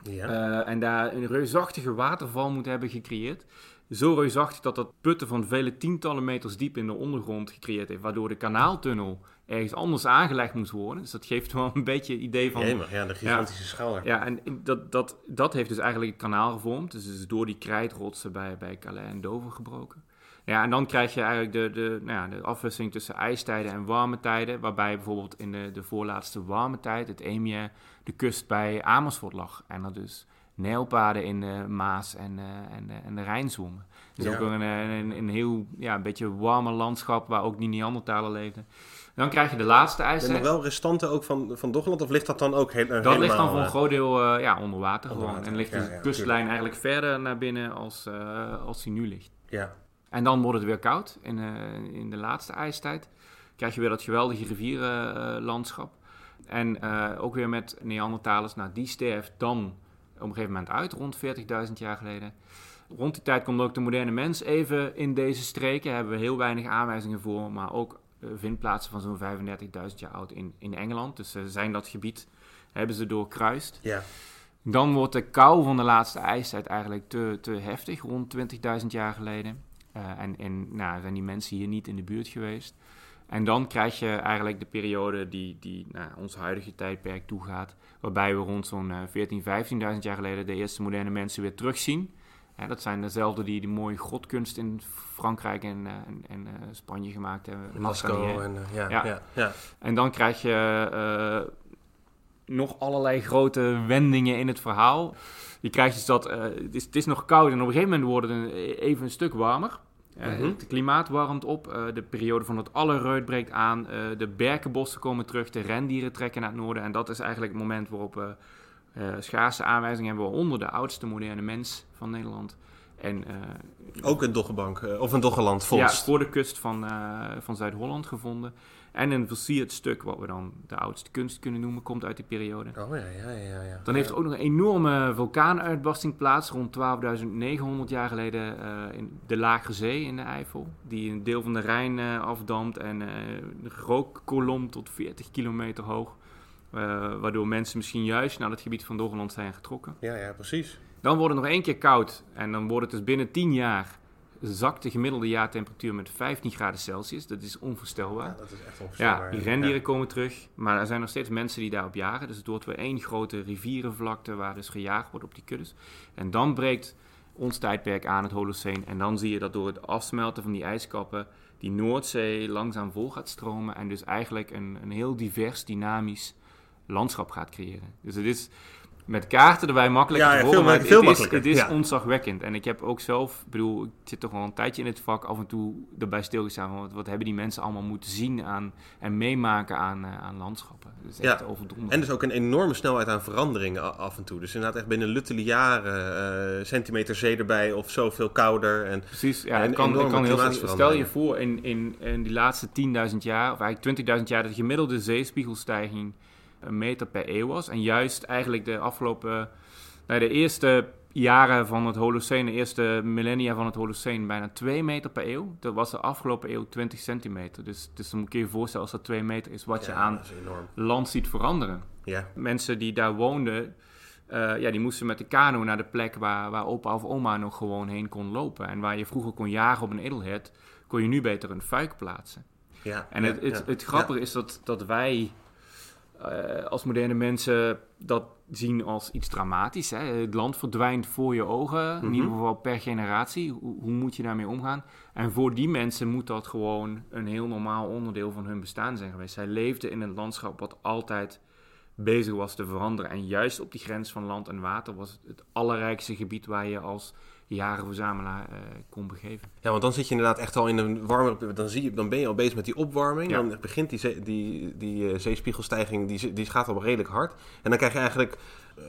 Ja. Eh, en daar een reusachtige waterval moet hebben gecreëerd. Zo reusachtig dat dat putten van vele tientallen meters diep in de ondergrond gecreëerd heeft. Waardoor de kanaaltunnel ergens anders aangelegd moest worden. Dus dat geeft wel een beetje het idee van... Jemig, ja, de gigantische schaal. er. Ja, en dat, dat, dat heeft dus eigenlijk het kanaal gevormd. Dus het is door die krijtrotsen bij, bij Calais en Dover gebroken. Ja, en dan krijg je eigenlijk de, de, nou ja, de afwisseling tussen ijstijden en warme tijden. Waarbij bijvoorbeeld in de, de voorlaatste warme tijd, het Eemje, de kust bij Amersfoort lag. En er dus nijlpaden in de Maas en, eh, en, de, en de Rijn zwommen. Dus Ja. ook een, een, een, heel ja, een beetje warme landschap waar ook die Neandertalen leefden. Dan krijg je de laatste er ijstijd. nog wel restanten ook van, van Doggeland? Of ligt dat dan ook heel, Dat helemaal... ligt dan voor een eh, groot deel eh, ja, onder water Onder gewoon. water, En ligt ja, de ja, kustlijn eigenlijk verder naar binnen als, eh, als die nu ligt. Ja. En dan wordt het weer koud in, eh, in de laatste ijstijd. Krijg je weer dat geweldige rivierenlandschap. en eh, ook weer met Neandertalers. Nou, die sterft dan op een gegeven moment uit, rond 40.000 jaar geleden. Rond die tijd komt ook de moderne mens even in deze streken. Hebben we heel weinig aanwijzingen voor, maar ook eh, vindplaatsen van zo'n 35.000 jaar oud in, in Engeland. Dus ze zijn dat gebied, hebben ze doorkruist. Ja. Dan wordt de kou van de laatste ijstijd eigenlijk te, te heftig, rond 20.000 jaar geleden. Eh, en en nou, zijn die mensen hier niet in de buurt geweest. En dan krijg je eigenlijk de periode die, die naar ons huidige tijdperk toegaat. Waarbij we rond zo'n eh, 14.000, 15.000 jaar geleden de eerste moderne mensen weer terugzien. Ja, dat zijn dezelfde die de mooie grotkunst in Frankrijk en, eh, en, en eh, Spanje gemaakt hebben. Lascaux Mascanier. en... eh, ja, Ja. ja. Ja, En dan krijg je eh, nog allerlei grote wendingen in het verhaal. Je krijgt dus dat eh, het, is, het is nog koud en op een gegeven moment wordt het een- even een stuk warmer. Mhm. Het klimaat warmt op, eh, de periode van het allerreut breekt aan, de berkenbossen komen terug, de rendieren trekken naar het noorden. En dat is eigenlijk het moment waarop we schaarse aanwijzingen hebben, waaronder de oudste moderne mens van Nederland. En Ook een doggebank, eh, of een doggeland ja, vondst. voor de kust van, van Zuid-Holland gevonden. En een versierd stuk, wat we dan de oudste kunst kunnen noemen, komt uit die periode. Oh ja, ja, ja. ja. Dan heeft er ook nog een enorme vulkaanuitbarsting plaats, rond 12.900 jaar geleden eh, in de Lage Zee in de Eifel. Die een deel van de Rijn eh, afdampt en eh, een rookkolom tot 40 kilometer hoog. Waardoor mensen misschien juist naar het gebied van Doggerland zijn getrokken. Ja, ja, precies. Dan wordt het nog één keer koud en dan wordt het dus binnen 10 jaar zakt de gemiddelde jaartemperatuur met 15 graden Celsius. Dat is onvoorstelbaar. Ja, dat is echt Ja, onvoorstelbaar. die rendieren komen terug, maar er zijn nog steeds mensen die daarop jagen. Dus het wordt weer één grote rivierenvlakte waar dus gejaagd wordt op die kuddes. En dan breekt ons tijdperk aan, het Holoceen. En dan zie je dat door het afsmelten van die ijskappen die Noordzee langzaam vol gaat stromen. En dus eigenlijk een, een heel divers, dynamisch landschap gaat creëren. Dus het is met kaarten erbij makkelijk Ja, te ja, veel maar ma- het, veel is, makkelijker, het is ja. ontzagwekkend. En ik heb ook zelf, ik bedoel, ik zit toch al een tijdje in het vak, af en toe erbij stilgestaan van wat, wat hebben die mensen allemaal moeten zien aan, en meemaken aan, eh, aan landschappen. Dat is echt Ja. En dus ook een enorme snelheid aan verandering a- af en toe. Dus inderdaad echt binnen luttele jaren, eh, centimeter zee erbij of zoveel kouder. En Precies, ja, En het kan, het kan heel Stel je voor in, in, in die laatste 10.000 jaar, of eigenlijk 20.000 jaar, dat de gemiddelde zeespiegelstijging meter per eeuw was. En juist eigenlijk de afgelopen, nou, de eerste jaren van het Holoceen, de eerste millennia van het Holoceen, bijna 2 meter per eeuw. Dat was de afgelopen eeuw 20 centimeter. Dus, dus dan kun je je voorstellen als dat 2 meter is, wat je aan land ziet veranderen. Ja, mensen die daar woonden, eh, ja, die moesten met de kano naar de plek waar, waar opa of oma nog gewoon heen kon lopen. En waar je vroeger kon jagen op een edelhert, kon je nu beter een fuik plaatsen. ja. En ja, het, het, het grappige is dat, dat wij eh, als moderne mensen dat zien als iets dramatisch. Hè? Het land verdwijnt voor je ogen, in Mhm. ieder geval per generatie. Hoe, hoe moet je daarmee omgaan? En voor die mensen moet dat gewoon een heel normaal onderdeel van hun bestaan zijn geweest. Zij leefden in een landschap wat altijd bezig was te veranderen. En juist op die grens van land en water was het het allerrijkste gebied waar je als jarenverzamelaar eh kon begeven. Ja, want dan zit je inderdaad echt al in een warmer... Dan, zie je, dan ben je al bezig met die opwarming. Ja. Dan begint die, zee- die, die eh, zeespiegelstijging, die, die gaat al redelijk hard. En dan krijg je eigenlijk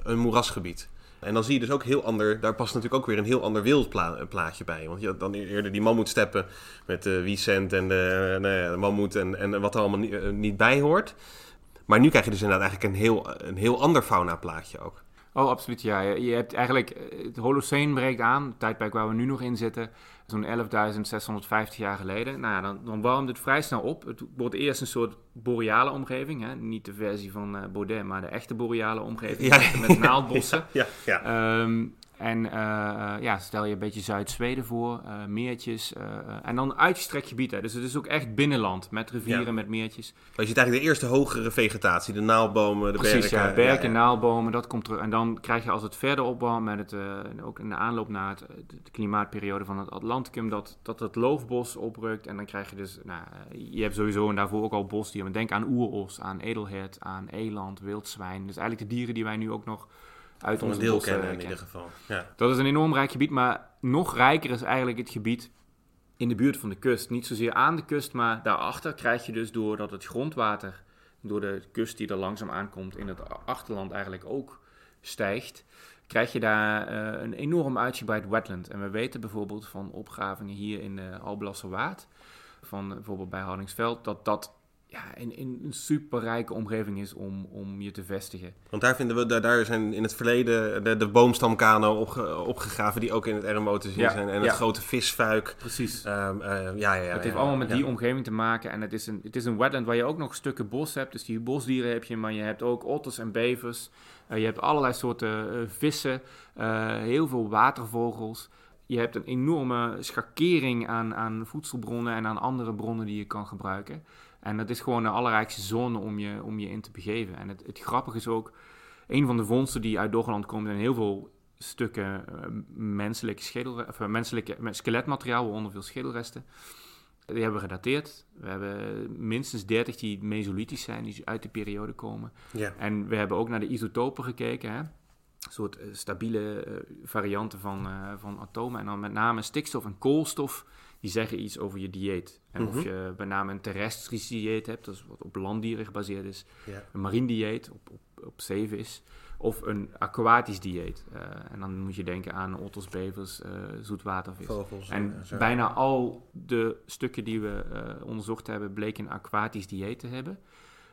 een moerasgebied. En dan zie je dus ook heel ander, daar past natuurlijk ook weer een heel ander wereldplaatje bij. Want je had dan eerder die mammoetsteppen met de Wiesent en de, nou ja, de mammoet en, en wat er allemaal niet, eh, niet bij hoort. Maar nu krijg je dus inderdaad eigenlijk een heel, een heel ander faunaplaatje ook. Oh, absoluut. Ja, je hebt eigenlijk eh, het Holocene breekt aan, het tijdperk waar we nu nog in zitten, zo'n 11.650 jaar geleden. Nou ja, dan, dan warmt het vrij snel op. Het wordt eerst een soort boreale omgeving, hè? niet de versie van uh, Baudet, maar de echte boreale omgeving ja. met naaldbossen. Ja, ja, ja. Um, en uh, ja, stel je een beetje Zuid-Zweden voor, uh, meertjes. En dan uitgestrekt gebied. Hè. Dus het is ook echt binnenland, met rivieren, ja. met meertjes. Maar je ziet eigenlijk de eerste hogere vegetatie, de naaldbomen, de Precies, berken. ja, berken, ja, naaldbomen, dat komt terug. En dan krijg je als het verder opbouwt, met het, ook in de aanloop naar het, de klimaatperiode van het Atlanticum, dat, dat het loofbos oprukt. En dan krijg je dus, nou, je hebt sowieso en daarvoor ook al bosdieren. Denk aan oeros, aan edelhert, aan eland, wildzwijn. Dus eigenlijk de dieren die wij nu ook nog uit Van ons deel bos, kennen uh, in ieder geval. Ja. Dat is een enorm rijk gebied, maar nog rijker is eigenlijk het gebied in de buurt van de kust. Niet zozeer aan de kust, maar daarachter krijg je dus doordat het grondwater door de kust die er langzaam aankomt in het achterland eigenlijk ook stijgt, krijg je daar uh, een enorm uitgebreid wetland. En we weten bijvoorbeeld van opgravingen hier in de Alblasserwaard, van bijvoorbeeld bij Hardingsveld, dat dat ja, in, in een superrijke omgeving is om, om je te vestigen. Want daar vinden we, daar, daar zijn in het verleden de, de boomstamkano opge, opgegraven, die ook in het RMO te zien Ja, zijn. En ja. het grote visfuik. Precies. Ehm, eh, ja, ja, ja, het heeft allemaal met die omgeving te maken. En het is, een, het is een wetland waar je ook nog stukken bos hebt. Dus die bosdieren heb je, maar je hebt ook otters en bevers. Eh, je hebt allerlei soorten eh, vissen. heel veel watervogels. Je hebt een enorme schakering aan, aan voedselbronnen en aan andere bronnen die je kan gebruiken. En dat is gewoon de allerrijkste zone om je, om je in te begeven. En het, het grappige is ook, een van de vondsten die uit Doggerland komt... en heel veel stukken eh, menselijke, schedel, of, eh, menselijke skeletmateriaal, waaronder veel schedelresten... Die hebben we gedateerd. We hebben minstens 30 die mesolithisch zijn, die uit die periode komen. Ja. En we hebben ook naar de isotopen gekeken. Hè? Een soort eh, stabiele varianten van, van atomen. En dan met name stikstof en koolstof. Die zeggen iets over je dieet. En Mhm. of je met name een terrestrisch dieet hebt. Dat is wat op landdieren gebaseerd is. Ja. Een marien dieet op, op, op zeevis. Of een aquatisch dieet. Eh, en dan moet je denken aan otters, bevers, eh, zoetwatervis. Vogels. En bijna al de stukken die we eh, onderzocht hebben, bleken een aquatisch dieet te hebben.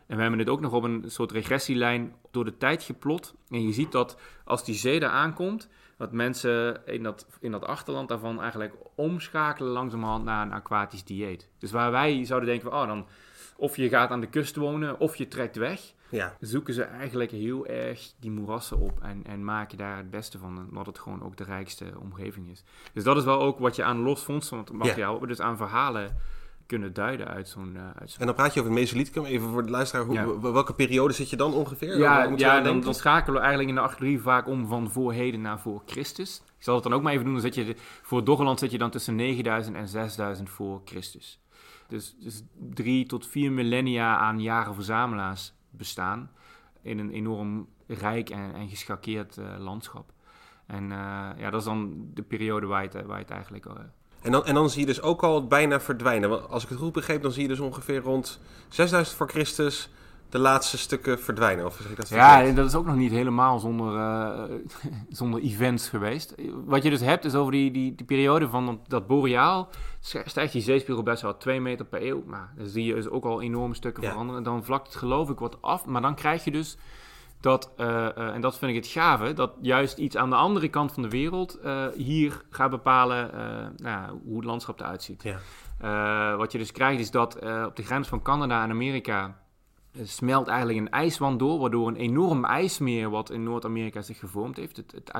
En we hebben het ook nog op een soort regressielijn door de tijd geplot. En je ziet dat als die zee daar aankomt, dat mensen in dat, in dat achterland daarvan eigenlijk omschakelen langzamerhand naar een aquatisch dieet. Dus waar wij zouden denken van, oh dan, of je gaat aan de kust wonen, of je trekt weg Ja. zoeken ze eigenlijk heel erg die moerassen op en, en maken daar het beste van, omdat het gewoon ook de rijkste omgeving is. Dus dat is wel ook wat je aan los vondstmateriaal, wat we dus aan verhalen kunnen duiden uit zo'n... eh, uit zo'n En dan praat je over het Mesolithicum. Even voor de luisteraar, hoe, Ja. welke periode zit je dan ongeveer? Ja, we ja dan, dan schakelen we eigenlijk in de archeologie vaak om van voor heden naar voor Christus. Ik zal het dan ook maar even doen. Dan zit je, de- voor Doggerland zit je dan tussen 9000 en 6000 voor Christus. Dus, dus drie tot vier millennia aan jager-verzamelaars bestaan in een enorm rijk en, en geschakeerd eh, landschap. En eh, ja, dat is dan de periode waar je het, waar je het eigenlijk... En dan, en dan zie je dus ook al bijna verdwijnen. Want als ik het goed begreep, dan zie je dus ongeveer rond 6000 voor Christus de laatste stukken verdwijnen. Of zeg ik dat Ja, en dat is ook nog niet helemaal zonder, eh, zonder events geweest. Wat je dus hebt is over die, die, die periode van dat, boreaal stijgt die zeespiegel best wel 2 meter per eeuw. Nou, dan zie je dus ook al enorme stukken Ja. veranderen. Dan vlakt het geloof ik wat af, maar dan krijg je dus dat, eh, eh, en dat vind ik het gave, dat juist iets aan de andere kant van de wereld eh, hier gaat bepalen nou, hoe het landschap eruit ziet. Ja. Wat je dus krijgt is dat op de grens van Canada en Amerika smelt eigenlijk een ijswand door, waardoor een enorm ijsmeer wat in Noord-Amerika zich gevormd heeft, het, het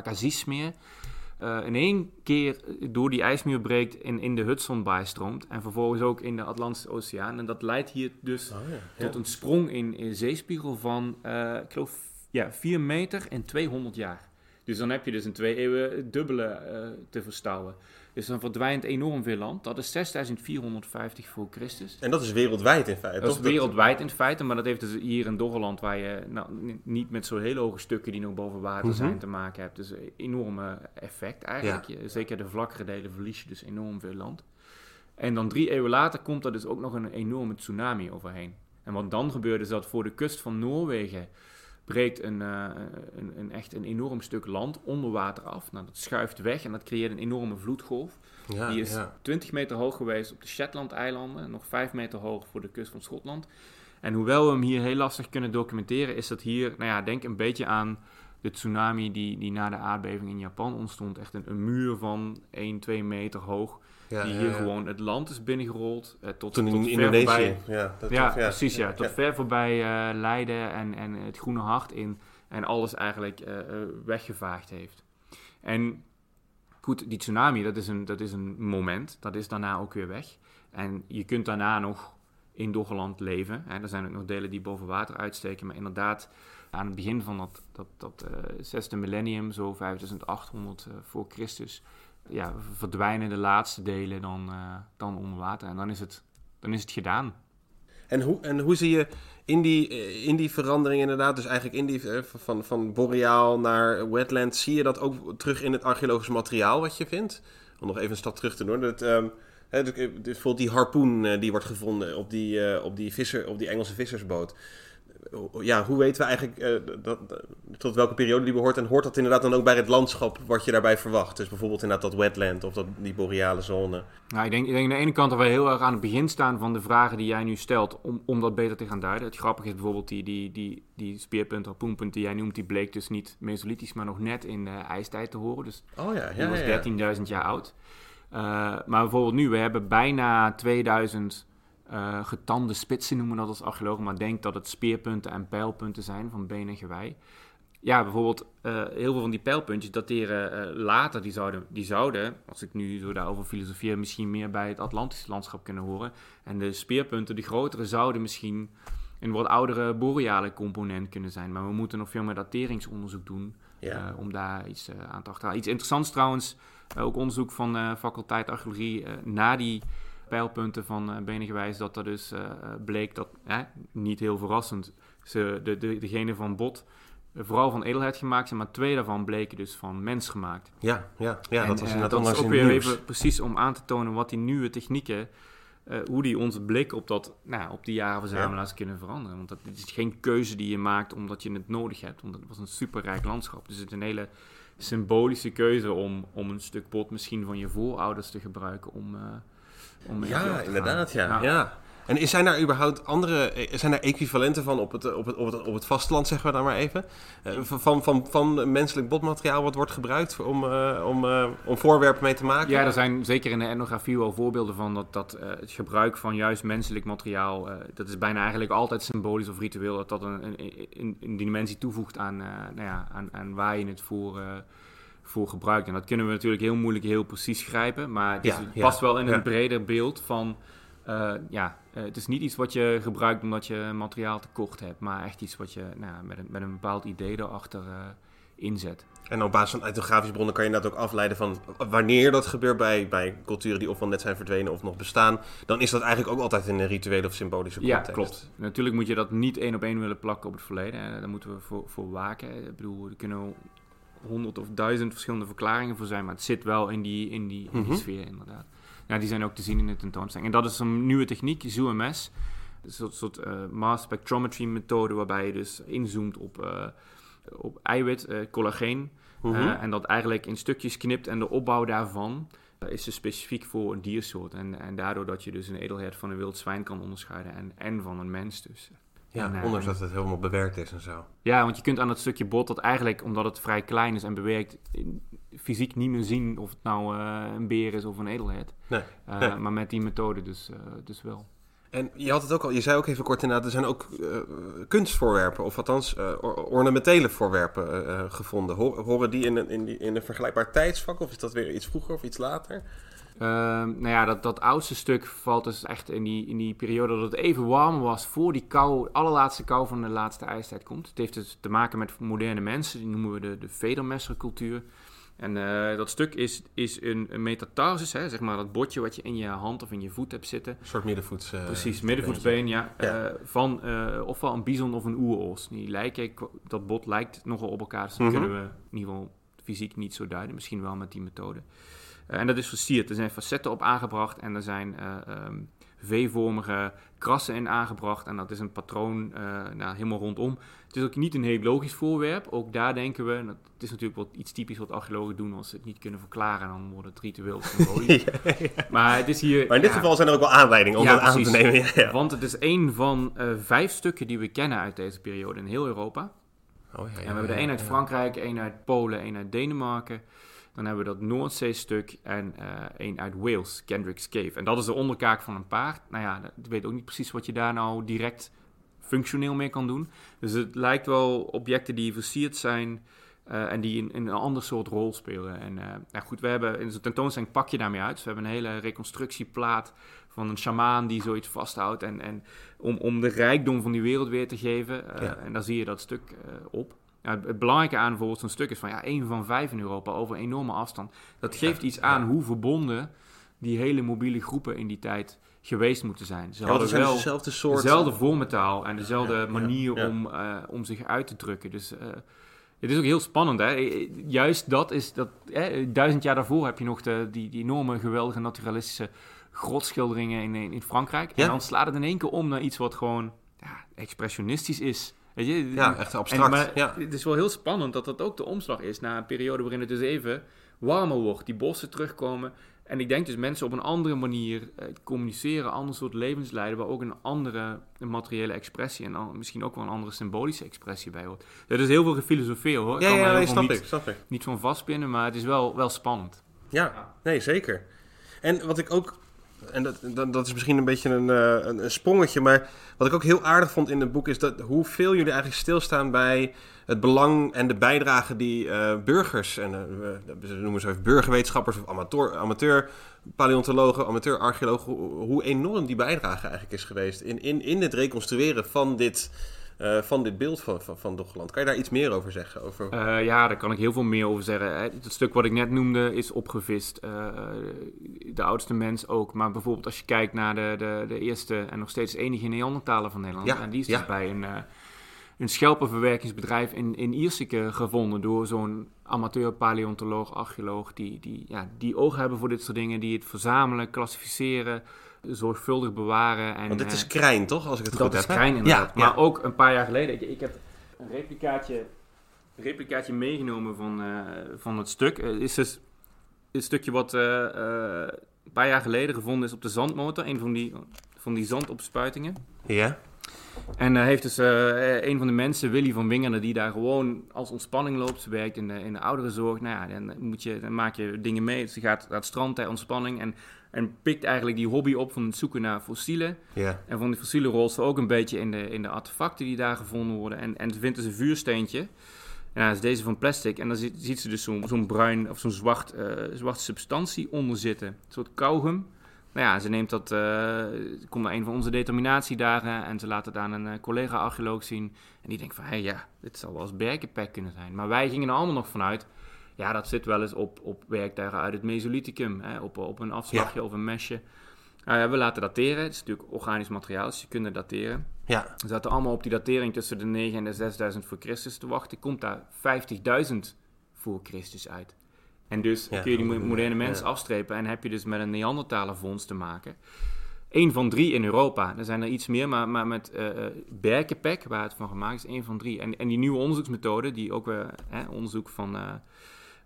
eh, in één keer door die ijsmuur breekt en in de Hudson bijstroomt en vervolgens ook in de Atlantische Oceaan. En dat leidt hier dus Oh, ja. Tot een sprong in, in zeespiegel van, eh, ik geloof, ja, 4 meter en 200 jaar. Dus dan heb je dus in twee eeuwen het dubbele eh, te verstouwen. Dus dan verdwijnt enorm veel land. Dat is 6450 voor Christus. En dat is wereldwijd in feite, Dat is wereldwijd in feite, maar dat heeft dus hier in Doggerland, waar je nou, ni- niet met zo'n hele hoge stukken die nog boven water Mhm. zijn te maken hebt. Dus een enorme effect eigenlijk. Je- zeker de vlakkere delen verlies je dus enorm veel land. En dan drie eeuwen later komt er dus ook nog een enorme tsunami overheen. En wat dan gebeurt is dat voor de kust van Noorwegen breekt een, uh, een, een, echt een enorm stuk land onder water af. Nou, dat schuift weg en dat creëert een enorme vloedgolf. Ja, Die is ja. 20 meter hoog geweest op de Shetland-eilanden, nog 5 meter hoog voor de kust van Schotland. En hoewel we hem hier heel lastig kunnen documenteren, is dat hier, nou ja, denk een beetje aan de tsunami die, die na de aardbeving in Japan ontstond. Echt een, een muur van 1, 2 meter hoog, Ja, die ja, hier ja. gewoon het land is binnengerold. eh, tot, Toen tot in ver Indonesië. voorbij- Ja, dat ja, toch, precies. Ja. Tot Ja. ver voorbij eh, Leiden en, en het Groene Hart in. En alles eigenlijk eh, eh, weggevaagd heeft. En goed, die tsunami, dat is, een, dat is een moment. Dat is daarna ook weer weg. En je kunt daarna nog in Doggerland leven. Hè. Er zijn ook nog delen die boven water uitsteken. Maar inderdaad, aan het begin van dat, dat, dat zesde millennium, zo 5800 eh, voor Christus... Ja, verdwijnen de laatste delen dan, eh, dan onder water. En dan is het, dan is het gedaan. En hoe, en hoe zie je in die, eh, in die verandering inderdaad, dus eigenlijk in die, eh, van, van boreaal naar wetland, zie je dat ook terug in het archeologisch materiaal wat je vindt? Om nog even een stap terug te doen. Dat, ehm, dus, bijvoorbeeld die harpoen die wordt gevonden op die, op die, visser, op die Engelse vissersboot. Ja, hoe weten we eigenlijk eh, dat, tot welke periode die behoort? En hoort dat inderdaad dan ook bij het landschap wat je daarbij verwacht? Dus bijvoorbeeld inderdaad dat wetland of dat, die boreale zone. Nou, ik denk, ik denk aan de ene kant dat we heel erg aan het begin staan van de vragen die jij nu stelt, om, om dat beter te gaan duiden. Het grappige is bijvoorbeeld die, die, die, die speerpunt, harpoenpunt die jij noemt, die bleek dus niet mesolithisch, maar nog net in de ijstijd te horen. Dus Oh ja, die ja, was ja, ja. 13.000 jaar oud. Eh, maar bijvoorbeeld nu, we hebben bijna 2000 eh, getande spitsen, noemen dat als archeologen, maar denk dat het speerpunten en pijlpunten zijn van been en gewei. Ja, bijvoorbeeld eh, heel veel van die pijlpuntjes dateren eh, later. Die zouden, die zouden, als ik nu zo daarover filosofeer, misschien meer bij het Atlantische landschap kunnen horen. En de speerpunten, de grotere, zouden misschien een wat oudere boreale component kunnen zijn. Maar we moeten nog veel meer dateringsonderzoek doen Ja. om daar iets aan te achterhalen. Iets interessants trouwens, ook onderzoek van de faculteit archeologie na die pijlpunten van uh, Benengewijs, dat er dus eh, bleek dat, eh, niet heel verrassend, ze, de, de, degene van Bot eh, vooral van edelheid gemaakt zijn, maar twee daarvan bleken dus van mens gemaakt. Ja, ja, ja En, dat was eh, inderdaad dat is ook weer nieuws. even precies om aan te tonen wat die nieuwe technieken, eh, hoe die onze blik op, dat, nou, op die jarenverzamelaars kunnen veranderen. Want dat is geen keuze die je maakt omdat je het nodig hebt, want het was een superrijk landschap. Dus het is een hele symbolische keuze om, om een stuk bot misschien van je voorouders te gebruiken om... eh, om Ja, te inderdaad, ja. ja. En is- zijn daar überhaupt andere, zijn daar equivalenten van op het, op het, op het, op het vasteland, zeggen we dan maar even? Eh, van, van, van, van menselijk botmateriaal wat wordt gebruikt om, eh, om, eh, om voorwerpen mee te maken? Ja, er zijn zeker in de etnografie wel voorbeelden van dat, dat eh, het gebruik van juist menselijk materiaal, eh, dat is bijna eigenlijk altijd symbolisch of ritueel, dat dat een, een, een, een dimensie toevoegt aan, eh, nou ja, aan, aan waar je het voor, eh, voor gebruikt. En dat kunnen we natuurlijk heel moeilijk heel precies grijpen, maar het, is- Ja, het ja, past wel in ja. een breder beeld van, eh, ja, eh, het is niet iets wat je gebruikt omdat je materiaal tekort hebt, maar echt iets wat je nou, ja, met, een, met een bepaald idee erachter eh, inzet. En op basis van etnografische bronnen kan je dat ook afleiden van wanneer dat gebeurt bij, bij culturen die ofwel net zijn verdwenen of nog bestaan. Dan is dat eigenlijk ook altijd in een rituele of symbolische Ja, context. klopt. Natuurlijk moet je dat niet één op één willen plakken op het verleden. Daar moeten we voor, voor waken. Ik bedoel, er kunnen honderd of duizend verschillende verklaringen voor zijn, maar het zit wel in die, in die, in die Mhm. sfeer inderdaad. Ja, die zijn ook te zien in de tentoonstelling. En dat is een nieuwe techniek, ZooMS. Een soort, soort eh, mass spectrometry methode waarbij je dus inzoomt op, eh, op eiwit, eh, collageen. Mhm. En dat eigenlijk in stukjes knipt en de opbouw daarvan is dus specifiek voor een diersoort. En, en daardoor dat je dus een edelhert van een wild zwijn kan onderscheiden en, en van een mens dus. Ja, en, eh, ondanks dat het helemaal bewerkt is en zo. Ja, want je kunt aan dat stukje bot dat eigenlijk, omdat het vrij klein is en bewerkt, fysiek niet meer zien of het nou eh, een beer is of een edelhert. Nee. Eh, Nee. Maar met die methode dus, dus wel. En je had het ook al, je zei ook even kort inderdaad, er zijn ook eh, kunstvoorwerpen, of althans or- ornamentele voorwerpen gevonden. Ho- horen die in een, in, die in een vergelijkbaar tijdsvak, of is dat weer iets vroeger of iets later? Ehm, nou ja, dat, dat oudste stuk valt dus echt in die, in die periode dat het even warm was voor die kou, allerlaatste kou van de laatste ijstijd komt. Het heeft dus te maken met moderne mensen, die noemen we de, de vedermessercultuur. En eh, dat stuk is, is een, een metatarsus, hè, zeg maar dat botje wat je in je hand of in je voet hebt zitten. Een soort middenvoets. eh, Precies, middenvoetsbeen, ja. Ja. Eh, van ofwel een bison of een oeros. Die lijken, dat bot lijkt nogal op elkaar, dus dat Mhm. kunnen we in ieder geval fysiek niet zo duiden. Misschien wel met die methode. En dat is versierd. Er zijn facetten op aangebracht en er zijn ehm, V-vormige krassen in aangebracht. En dat is een patroon nou, helemaal rondom. Het is ook niet een heel logisch voorwerp. Ook daar denken we, het is natuurlijk wat iets typisch wat archeologen doen als ze het niet kunnen verklaren, dan wordt het ritueel symbolisch. Maar het is hier. Maar in dit geval zijn er ook wel aanleidingen om dat aan te nemen. Want het is een van uh, vijf stukken die we kennen uit deze periode in heel Europa. Oh, en we hebben er één uit Frankrijk, één uit Polen, één uit Denemarken. Dan hebben we dat Noordzee-stuk en uh, één uit Wales, Kendrick's Cave. En dat is de onderkaak van een paard. Nou ja, ik weet ook niet precies wat je daar nou direct functioneel mee kan doen. Dus het lijkt wel objecten die versierd zijn uh, en die in, in, een ander soort rol spelen. En uh, nou goed, we hebben in zo'n tentoonstelling pak je daarmee uit. Dus we hebben een hele reconstructieplaat van een shamaan die zoiets vasthoudt. En, en om, om de rijkdom van die wereld weer te geven. Uh, ja. En daar zie je dat stuk op. Ja, het belangrijke aan bijvoorbeeld zo'n stuk is van ja, één van vijf in Europa over een enorme afstand. Dat geeft iets aan hoe verbonden die hele mobiele groepen in die tijd geweest moeten zijn. Ze hadden wel dezelfde soort... Dezelfde vormetaal en dezelfde manier Om, uh, om zich uit te drukken. Dus uh, het is ook heel spannend. Hè? Juist dat is... Dat, duizend jaar daarvoor heb je nog de, die, die enorme, geweldige naturalistische grotschilderingen in, in, Frankrijk. En dan slaat het in één keer om naar iets wat gewoon ja, expressionistisch is. Weet je? Ja, echt abstract. En, maar ja. Het is wel heel spannend dat dat ook de omslag is na een periode waarin het dus even warmer wordt. Die bossen terugkomen. En ik denk dus mensen op een andere manier eh, communiceren, ander soort levensleiden, waar ook een andere materiële expressie en dan misschien ook wel een andere symbolische expressie bij hoort. Er is heel veel gefilosofeerd hoor. Ja, ja, nee, snap niet, ik, snap ik. Niet van vastpinnen, maar het is wel, wel spannend. Ja, nee, zeker. En wat ik ook en dat, dat, is misschien een beetje een, uh, een, een, sprongetje, maar wat ik ook heel aardig vond in het boek is dat hoeveel jullie eigenlijk stilstaan bij het belang en de bijdrage die uh, burgers, en uh, we noemen ze even burgerwetenschappers of amateur, amateur paleontologen, amateur archeologen, hoe enorm die bijdrage eigenlijk is geweest in, in, in het reconstrueren van dit, uh, van dit beeld van, van, van Doggeland. Kan je daar iets meer over zeggen? Over... Uh, ja, daar kan ik heel veel meer over zeggen. Het stuk wat ik net noemde is opgevist. Uh, de oudste mens ook. Maar bijvoorbeeld als je kijkt naar de, de, de eerste en nog steeds enige Neandertaler van Nederland. Ja, en die is dus ja. bij een een schelpenverwerkingsbedrijf in, in Ierseke gevonden door zo'n amateur paleontoloog, archeoloog, die, die, ja, die oog hebben voor dit soort dingen, die het verzamelen, klassificeren, zorgvuldig bewaren. En, Want dit is krijn, toch? Als ik het dat goed heb. Dat is krijn inderdaad. Ja, maar ook een paar jaar geleden, ik, ik heb een replicaatje, een replicaatje meegenomen van, uh, van het stuk. Het is dus een stukje wat uh, uh, een paar jaar geleden gevonden is op de zandmotor, een van die, van die zandopspuitingen. Ja. En uh, heeft dus uh, een van de mensen, Willy van Wingeren, die daar gewoon als ontspanning loopt. Ze werkt in de, in de ouderenzorg. Nou ja, dan, moet je, dan maak je dingen mee. Ze gaat naar het strand ter ontspanning en, en pikt eigenlijk die hobby op van het zoeken naar fossielen. En van die fossielen rolt ze ook een beetje in de, in de artefacten die daar gevonden worden. En, en ze vindt dus een vuursteentje. En dat is deze van plastic. En dan ziet, ziet ze dus zo'n zo'n bruin of zo'n zwart, uh, zwarte substantie onder zitten. Een soort kauwgum. Nou ja, ze neemt dat, uh, komt naar een van onze determinatiedagen en ze laat het aan een uh, collega-archeoloog zien. En die denkt van, hé hey, ja, dit zal wel eens berkenpek kunnen zijn. Maar wij gingen er allemaal nog vanuit, ja, dat zit wel eens op, op werktuigen uit het Mesolithicum, hè, op, op een afslagje ja. of een mesje. Uh, we laten dateren, het is natuurlijk organisch materiaal, dus je kunt het dateren. Ja. We zaten allemaal op die datering tussen de 9 en de 6000 voor Christus te wachten. Komt daar 50.000 voor Christus uit. En dus ja, kun je die moderne mens ja. afstrepen en heb je dus met een Neandertaler vondst te maken. Eén van drie in Europa. Er zijn er iets meer, maar, maar met uh, Berkenpek, waar het van gemaakt is, één van drie. En, en die nieuwe onderzoeksmethode, die ook weer hè, onderzoek van uh,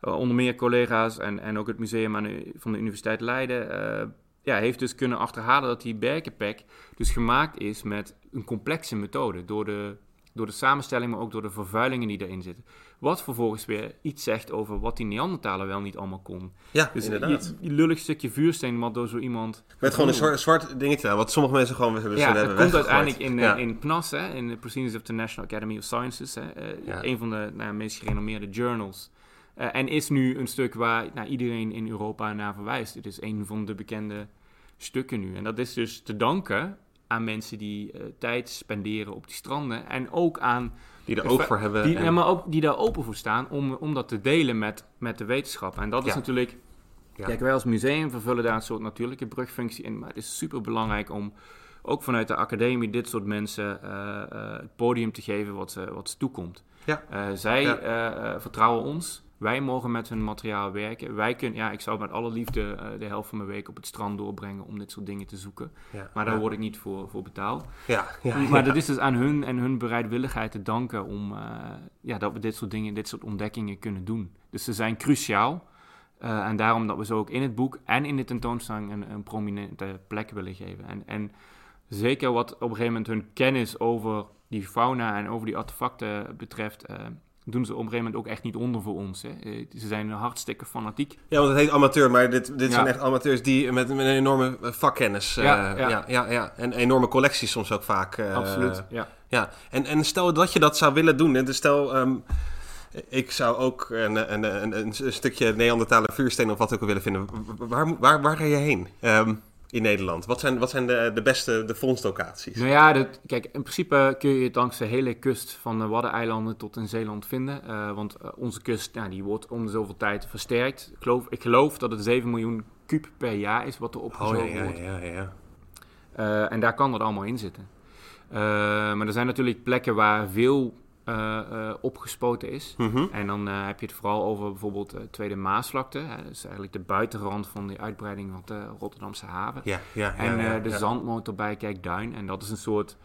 onder meer collega's en, en ook het museum aan de, van de Universiteit Leiden, ja, heeft dus kunnen achterhalen dat die Berkenpek dus gemaakt is met een complexe methode. Door de, door de samenstelling, maar ook door de vervuilingen die erin zitten. Wat vervolgens weer iets zegt over wat die Neandertaler wel niet allemaal kon. Ja, dus inderdaad. Die, lullig stukje vuursteen wat door zo iemand... Met gewoon een zwart, dingetje wat sommige mensen gewoon hebben Ja, het komt uiteindelijk in, ja. in PNAS, hè, in de Proceedings of the National Academy of Sciences. Hè, ja. Een van de nou, meest gerenommeerde journals. Uh, en is nu een stuk waar nou, iedereen in Europa naar verwijst. Het is een van de bekende stukken nu. En dat is dus te danken aan mensen die uh, tijd spenderen op die stranden. En ook aan... Die er oog voor hebben. Die, en... ja, maar ook die daar open voor staan om, om dat te delen met, met de wetenschap. En dat ja. is natuurlijk... Ja. Kijk, wij als museum vervullen daar een soort natuurlijke brugfunctie in. Maar het is super belangrijk om ook vanuit de academie dit soort mensen uh, uh, het podium te geven wat ze, wat ze toekomt. Ja. zij vertrouwen ons. Wij mogen met hun materiaal werken. Wij kunnen, ja, ik zou met alle liefde eh, de helft van mijn week op het strand doorbrengen om dit soort dingen te zoeken. Ja, Maar daar ja. word ik niet voor, voor betaald. Ja, ja, maar dat is dus aan hun en hun bereidwilligheid te danken om eh, ja, dat we dit soort dingen, dit soort ontdekkingen kunnen doen. Dus ze zijn cruciaal. Eh, en daarom dat we ze ook in het boek en in de tentoonstelling een, een prominente plek willen geven. En, en zeker wat op een gegeven moment hun kennis over die fauna en over die artefacten betreft, doen ze op een gegeven moment ook echt niet onder voor ons. Hè. Eh, ze zijn hartstikke fanatiek. Ja, want het heet amateur, maar dit, dit Ja. zijn echt amateurs die met, met een enorme vakkennis. eh, Ja, ja. ja. Ja, ja, En enorme collecties soms ook vaak. eh, Absoluut. Ja. Ja, en, en stel dat je dat zou willen doen. hè, Dus stel, ehm, ik zou ook een, een, een, een stukje Neandertalen vuursteen of wat ook willen vinden. Waar, waar, waar ga je heen ehm, in Nederland? Wat zijn, wat zijn de, de beste de vondstlocaties? Nou ja, dat, kijk, in principe kun je het langs de hele kust van de Waddeneilanden tot in Zeeland vinden. Eh, want eh, onze kust nou, die wordt om de zoveel tijd versterkt. Ik geloof, ik geloof dat het 7 miljoen kuub per jaar is wat er Oh opgezogen ja, ja, wordt. ja, ja. Eh, en daar kan dat allemaal in zitten. Maar er zijn natuurlijk plekken waar veel eh, eh, opgespoten is. Mhm. En dan eh, heb je het vooral over bijvoorbeeld de Tweede Maasvlakte. Hè, dat is eigenlijk de buitenrand van de uitbreiding van de Rotterdamse haven. Ja, ja, ja, En ja, de zandmotor bij Kijkduin. En dat is een soort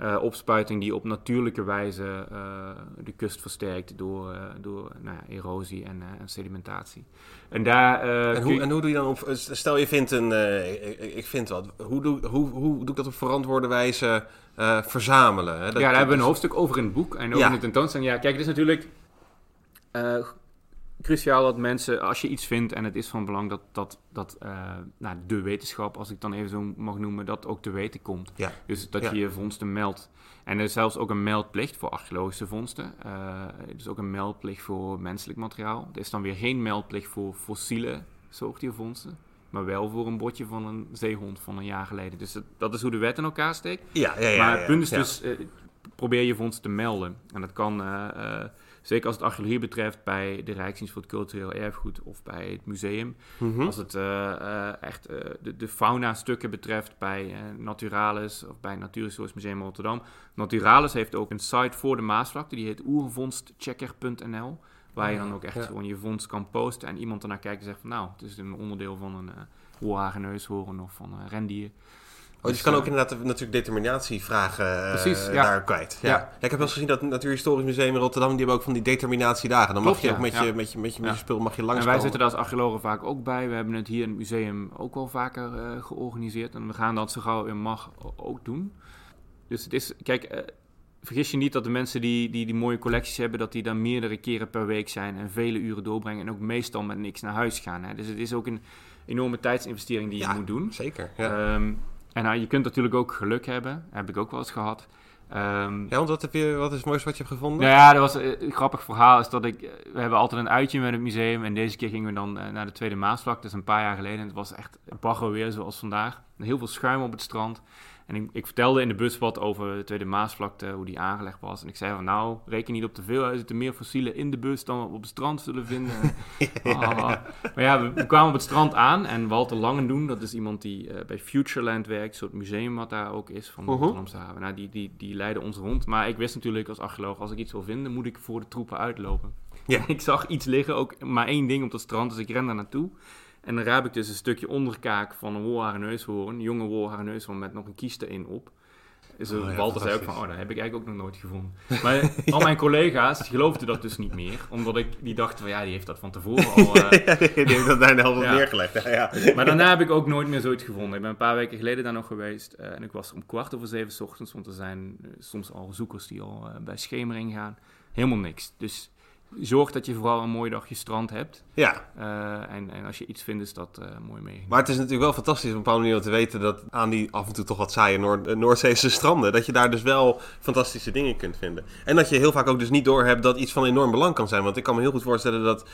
eh, opspuiting die op natuurlijke wijze eh, de kust versterkt door, eh, door nou ja, erosie en, en sedimentatie. En daar En hoe, je- en hoe doe je dan op... Stel je vindt een... ik, ik- vind wat. Hoe doe, hoe, hoe doe ik dat op verantwoorde wijze verzamelen? Hè? Dat- ja, daar hebben we een hoofdstuk over in het boek en ook Ja. in de tentoonstelling. Ja, kijk, het is natuurlijk cruciaal dat mensen, als je iets vindt en het is van belang dat, dat, dat eh, nou, de wetenschap, als ik dan even zo mag noemen, dat ook te weten komt. Ja. Dus dat Ja. je je vondsten meldt. En er is zelfs ook een meldplicht voor archeologische vondsten. Er is ook een meldplicht voor menselijk materiaal. Er is dan weer geen meldplicht voor fossiele zoogdiervondsten. Maar wel voor een botje van een zeehond van een jaar geleden. Dus dat, dat is hoe de wet in elkaar steekt. Ja, ja, ja. maar het punt is dus, eh, probeer je vondst te melden. En dat kan, zeker als het archeologie betreft, bij de Rijksdienst voor het Cultureel Erfgoed of bij het museum. Mhm. Als het eh, eh, echt eh, de, de fauna-stukken betreft bij Naturalis of bij Natuurhistorisch Museum Rotterdam. Naturalis heeft ook een site voor de Maasvlakte, die heet oervondstchecker.nl. Waar je dan ook echt Ja. gewoon je vondst kan posten en iemand ernaar kijkt en zegt van nou, het is een onderdeel van een uh, oorhagenneushoorn of van een rendier. Oh, dus je kan ook inderdaad natuurlijk determinatievragen eh, Precies, ja. daar kwijt. Ja. Ja. Ik heb wel eens gezien dat het Natuurhistorisch Museum in Rotterdam, die hebben ook van die determinatiedagen. Dan Klopt, mag je ook met je, met je, met je, met je spul mag je En langskomen. wij zitten daar als archeologen vaak ook bij. We hebben het hier in het museum ook wel vaker eh, georganiseerd. En we gaan dat zo gauw weer mag ook doen. Dus het is, kijk, eh, vergis je niet dat de mensen die, die die mooie collecties hebben, dat die dan meerdere keren per week zijn en vele uren doorbrengen en ook meestal met niks naar huis gaan. Hè. Dus het is ook een enorme tijdsinvestering die je Ja. moet doen. Zeker, ja. Ehm, en nou, je kunt natuurlijk ook geluk hebben. Heb ik ook wel eens gehad. Ehm, ja, want wat, heb je, wat is het mooiste wat je hebt gevonden? nou ja, dat was eh, een grappig verhaal. Is dat ik, eh, we hebben altijd een uitje met het museum. En deze keer gingen we dan naar de Tweede Maasvlak. Dat is een paar jaar geleden. En het was echt bagger weer zoals vandaag. Heel veel schuim op het strand. En ik, ik vertelde in de bus wat over de Tweede Maasvlakte, hoe die aangelegd was. En ik zei van nou, reken niet op te veel. Er zitten meer fossielen in de bus dan we op het strand zullen vinden. Ah. Maar ja, we, we kwamen op het strand aan. En Walter Langendoen, dat is iemand die eh, bij Futureland werkt. Een soort museum wat daar ook is van de. Rotterdamse haven. Nou, die, die, die leidde ons rond. Maar ik wist natuurlijk als archeoloog, als ik iets wil vinden, moet ik voor de troepen uitlopen. Ja. Ik zag iets liggen, ook maar één ding op het strand. Dus ik ren daar naartoe. En dan raap ik dus een stukje onderkaak van een wolharenneushoorn. Een jonge wolharenneushoorn met nog een kies erin op. Dus Oh ja, Walter zei ook van, oh, dat heb ik eigenlijk ook nog nooit gevonden. Maar al mijn collega's geloofden dat dus niet meer. Omdat ik, die dachten van, ja, die heeft dat van tevoren al... eh, die heeft dat daar de helft neergelegd. Ja, ja. maar daarna heb ik ook nooit meer zoiets gevonden. Ik ben een paar weken geleden daar nog geweest. eh, en ik was om kwart over zeven 's ochtends. Want er zijn eh, soms al zoekers die al bij schemering gaan. Helemaal niks. Dus zorg dat je vooral een mooi dagje strand hebt. ja, Eh, en, en als je iets vindt, is dat eh, mooi meegenomen. maar het is natuurlijk wel fantastisch op een bepaalde manier te weten dat aan die af en toe toch wat saaie Noord- eh, Noordzeese stranden, dat je daar dus wel fantastische dingen kunt vinden. En dat je heel vaak ook dus niet doorhebt dat iets van enorm belang kan zijn. Want ik kan me heel goed voorstellen dat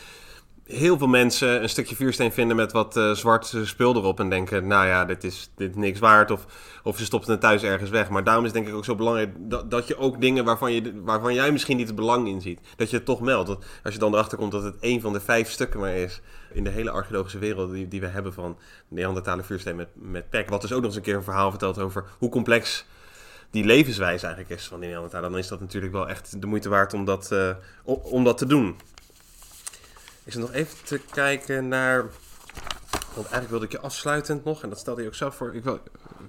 heel veel mensen een stukje vuursteen vinden met wat eh, zwart eh, spul erop en denken, nou ja, dit is, dit niks waard. Of, of ze stopt het thuis ergens weg. Maar daarom is het denk ik ook zo belangrijk dat, dat je ook dingen waarvan, je, waarvan jij misschien niet het belang in ziet, dat je het toch meldt. Als je dan erachter komt dat het één van de vijf stukken maar is in de hele archeologische wereld die, die we hebben van Neandertalen vuursteen met, met pek. Wat dus ook nog eens een keer een verhaal vertelt over hoe complex die levenswijze eigenlijk is van die Neandertalen. Dan is dat natuurlijk wel echt de moeite waard om dat, eh, om dat te doen. Is het nog even te kijken naar... Want eigenlijk wilde ik je afsluitend nog, en dat stelde je ook zelf voor... Ik wil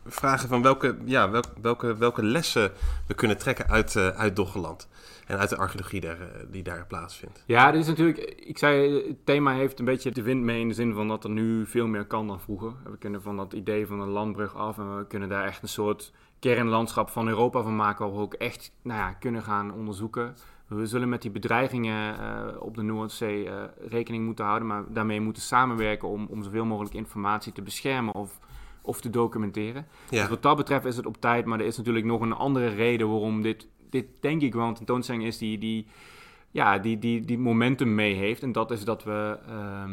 vragen van welke, ja, welke, welke, welke lessen we kunnen trekken uit, uh, uit Doggeland. En uit de archeologie uh, die daar plaatsvindt. Ja, dit is natuurlijk... Ik zei, het thema heeft een beetje de wind mee in de zin van dat er nu veel meer kan dan vroeger. We kunnen van dat idee van een landbrug af en we kunnen daar echt een soort kernlandschap van Europa van maken... waar we ook echt nou ja, kunnen gaan onderzoeken we zullen met die bedreigingen uh, op de Noordzee uh, rekening moeten houden, maar daarmee moeten samenwerken om, om zoveel mogelijk informatie te beschermen of, of te documenteren. Ja. Dus wat dat betreft is het op tijd, maar er is natuurlijk nog een andere reden waarom dit, dit denk ik wel een tentoonstelling is die, die, ja, die, die, die momentum mee heeft. En dat is dat we, uh,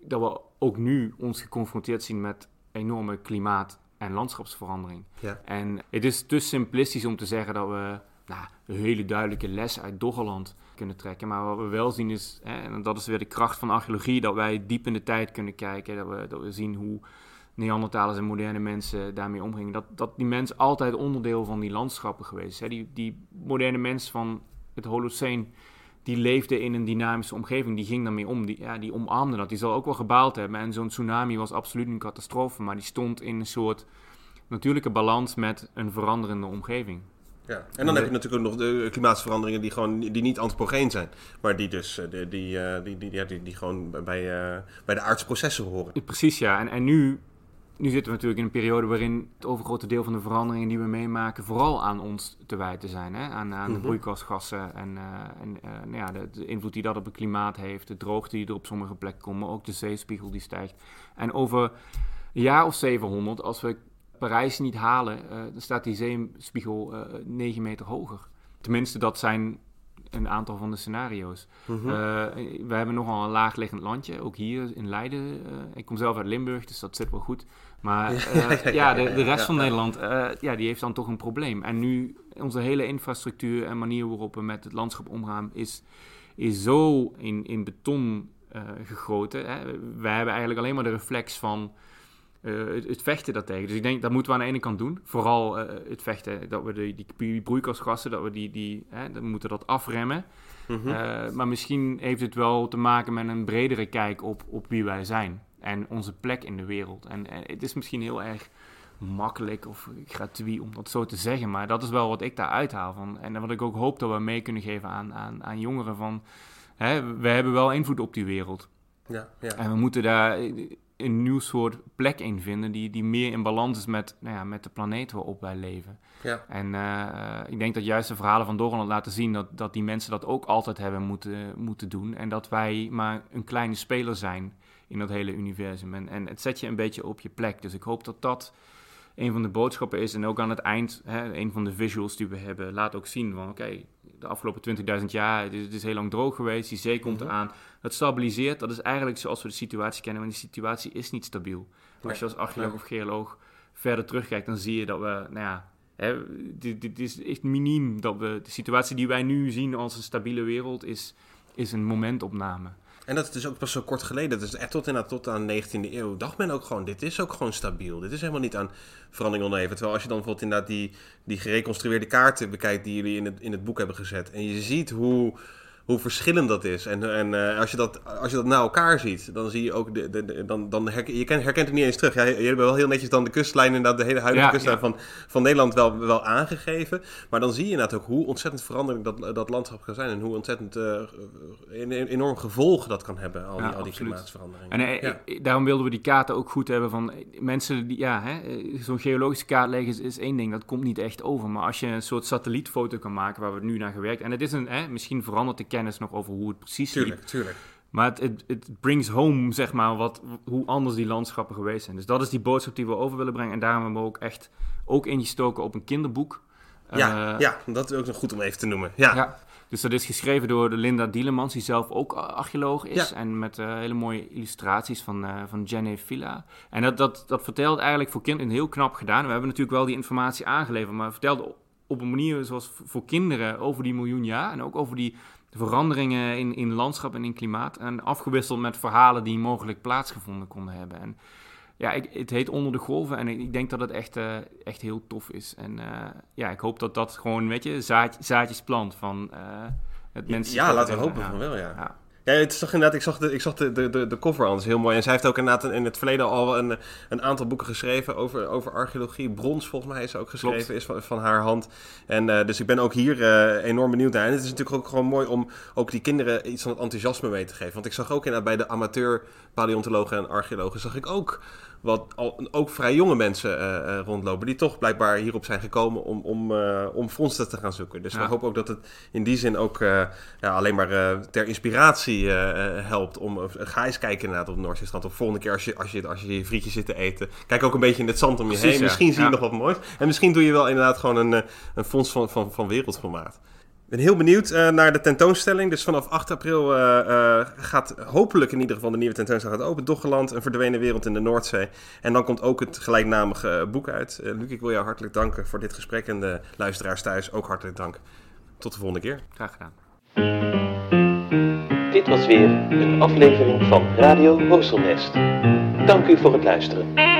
dat we ook nu ons geconfronteerd zien met enorme klimaat- en landschapsverandering. Ja. En het is te simplistisch om te zeggen dat we nou, een hele duidelijke les uit Doggerland kunnen trekken. Maar wat we wel zien is, hè, en dat is weer de kracht van archeologie, dat wij diep in de tijd kunnen kijken. Dat we, dat we zien hoe Neandertalers en moderne mensen daarmee omgingen. Dat, dat die mens altijd onderdeel van die landschappen geweest is. Die, die moderne mens van het Holoceen, die leefde in een dynamische omgeving. Die ging daarmee om. Die, ja, die omarmde dat. Die zal ook wel gebaald hebben. En zo'n tsunami was absoluut een catastrofe. Maar die stond in een soort natuurlijke balans met een veranderende omgeving. Ja, en dan heb je natuurlijk ook nog de klimaatsveranderingen die gewoon die niet antropogeen zijn, maar die dus eh, die, die, eh, die, die, die, die, gewoon bij, uh, bij de aardse processen horen. Precies, ja. En, en nu, nu zitten we natuurlijk in een periode waarin het overgrote deel van de veranderingen die we meemaken vooral aan ons te wijten zijn. Hè? Aan, aan de mhm. broeikasgassen en, en nou ja, de, de, invloed die dat op het klimaat heeft, de droogte die er op sommige plekken komt, maar ook de zeespiegel die stijgt. En over een jaar of 700, als we Parijs niet halen, uh, dan staat die zeespiegel uh, eh, 9 meter hoger. Tenminste, dat zijn een aantal van de scenario's. Mm we hebben nogal een laagliggend landje, ook hier in Leiden. ik kom zelf uit Limburg, dus dat zit wel goed. Maar ja, de, de, rest van Nederland, ja, die heeft dan toch een probleem. En nu, onze hele infrastructuur en manier waarop we met het landschap omgaan, is, is zo in, in beton gegoten. Hè. Wij hebben eigenlijk alleen maar de reflex van uh, het, vechten daartegen. Dus ik denk dat moeten we aan de ene kant doen. Vooral uh, het vechten, dat we die, die broeikasgassen, dat we die, die hè, dat moeten dat afremmen. Mm -hmm. uh, maar misschien heeft het wel te maken met een bredere kijk op, op wie wij zijn. En onze plek in de wereld. En, en het is misschien heel erg makkelijk of gratuit om dat zo te zeggen. Maar dat is wel wat ik daar uithaal van. En wat ik ook hoop dat we mee kunnen geven aan, aan, aan jongeren van... Hè, we hebben wel invloed op die wereld. Ja, ja. En we moeten daar een nieuw soort plek in vinden die, die meer in balans is met, nou ja, met de planeet waarop wij leven. Ja. En uh, ik denk dat juist de verhalen van Dorland laten zien dat, dat die mensen dat ook altijd hebben moeten, moeten doen. En dat wij maar een kleine speler zijn in dat hele universum. En, en het zet je een beetje op je plek. Dus ik hoop dat dat een van de boodschappen is. En ook aan het eind, hè, een van de visuals die we hebben, laat ook zien van oké, de afgelopen 20.000 jaar, het is, het is, heel lang droog geweest, die zee komt eraan. Het stabiliseert, dat is eigenlijk zoals we de situatie kennen, maar die situatie is niet stabiel. Als je als archeoloog of geoloog verder terugkijkt, dan zie je dat we, nou ja, hè, dit, dit is echt miniem dat we, de situatie die wij nu zien als een stabiele wereld, is, is een momentopname. En dat is dus ook pas zo kort geleden. Dat is echt tot, inderdaad tot aan de 19e eeuw. Dacht men ook gewoon, dit is ook gewoon stabiel. Dit is helemaal niet aan verandering onderhevig. Terwijl als je dan bijvoorbeeld inderdaad die, die gereconstrueerde kaarten bekijkt die jullie in het, in het boek hebben gezet. En je ziet hoe hoe verschillend dat is. En, en uh, als, je dat, als je dat naar elkaar ziet, dan zie je ook, de, de, dan, dan herken, je herkent het niet eens terug. Ja, je hebt wel heel netjes dan de kustlijn en de hele huidige kustlijn Van, van Nederland wel, wel aangegeven. Maar dan zie je inderdaad ook hoe ontzettend veranderlijk dat, dat landschap kan zijn. En hoe ontzettend uh, enorm gevolgen dat kan hebben, al die, al die klimaatveranderingen. En uh, daarom wilden we die kaarten ook goed hebben van mensen die, ja, zo'n geologische kaart leggen is, is, één ding, dat komt niet echt over. Maar als je een soort satellietfoto kan maken waar we nu naar gewerkt, en het is een, hè, misschien verandert de kennis nog over hoe het precies tuurlijk, liep. Tuurlijk, Maar het, het, het, brings home, zeg maar, wat, hoe anders die landschappen geweest zijn. Dus dat is die boodschap die we over willen brengen. En daarom hebben we ook echt ook ingestoken op een kinderboek. Ja, uh, ja dat is ook nog goed om even te noemen. Ja. ja. Dus dat is geschreven door Linda Dielemans, die zelf ook archeoloog is. Ja. En met uh, hele mooie illustraties van, uh, van Jenny Villa. En dat, dat, dat vertelt eigenlijk voor kinderen heel knap gedaan. We hebben natuurlijk wel die informatie aangeleverd, maar vertelde op een manier zoals voor kinderen over die miljoen jaar. En ook over die de veranderingen in, in landschap en in klimaat. En afgewisseld met verhalen die mogelijk plaatsgevonden konden hebben. En ja, ik, het heet Onder de Golven en ik, denk dat het echt, uh, echt heel tof is. En uh, ja, ik hoop dat dat gewoon, weet je, zaad, zaadjes plant van uh, het mensen. Ja, laten we hopen van wel, ja. ja. Ja, het is toch inderdaad, ik zag de, ik zag de, de, de, de cover is heel mooi. En zij heeft ook inderdaad in het verleden al een, een aantal boeken geschreven over, over archeologie. Brons, volgens mij, is ook geschreven, Klopt. is van, van haar hand. En eh, dus ik ben ook hier eh, enorm benieuwd naar. En het is natuurlijk ook gewoon mooi om ook die kinderen iets van het enthousiasme mee te geven. Want ik zag ook inderdaad bij de amateur paleontologen en archeologen, zag ik ook wat al, ook vrij jonge mensen eh, eh, rondlopen, die toch blijkbaar hierop zijn gekomen om, om, eh, om vondsten te gaan zoeken. Dus Ja. we hopen ook dat het in die zin ook ja, alleen maar ter inspiratie helpt. Om, ga eens kijken inderdaad op het Noordzeestrand. Of volgende keer als je, als, je, als je je frietje zit te eten, kijk ook een beetje in het zand om je Precies, heen. ja. Misschien zie je nog wat moois. En misschien doe je wel inderdaad gewoon een, een fonds van, van, van wereldformaat. Ik ben heel benieuwd eh, naar de tentoonstelling. Dus vanaf 8 april eh, eh, gaat hopelijk in ieder geval de nieuwe tentoonstelling gaat open. Doggeland, een verdwenen wereld in de Noordzee. En dan komt ook het gelijknamige boek uit. Luc, ik wil jou hartelijk danken voor dit gesprek. En de luisteraars thuis ook hartelijk dank. Tot de volgende keer. Graag gedaan. Dit was weer een aflevering van Radio Horselnest. Dank u voor het luisteren.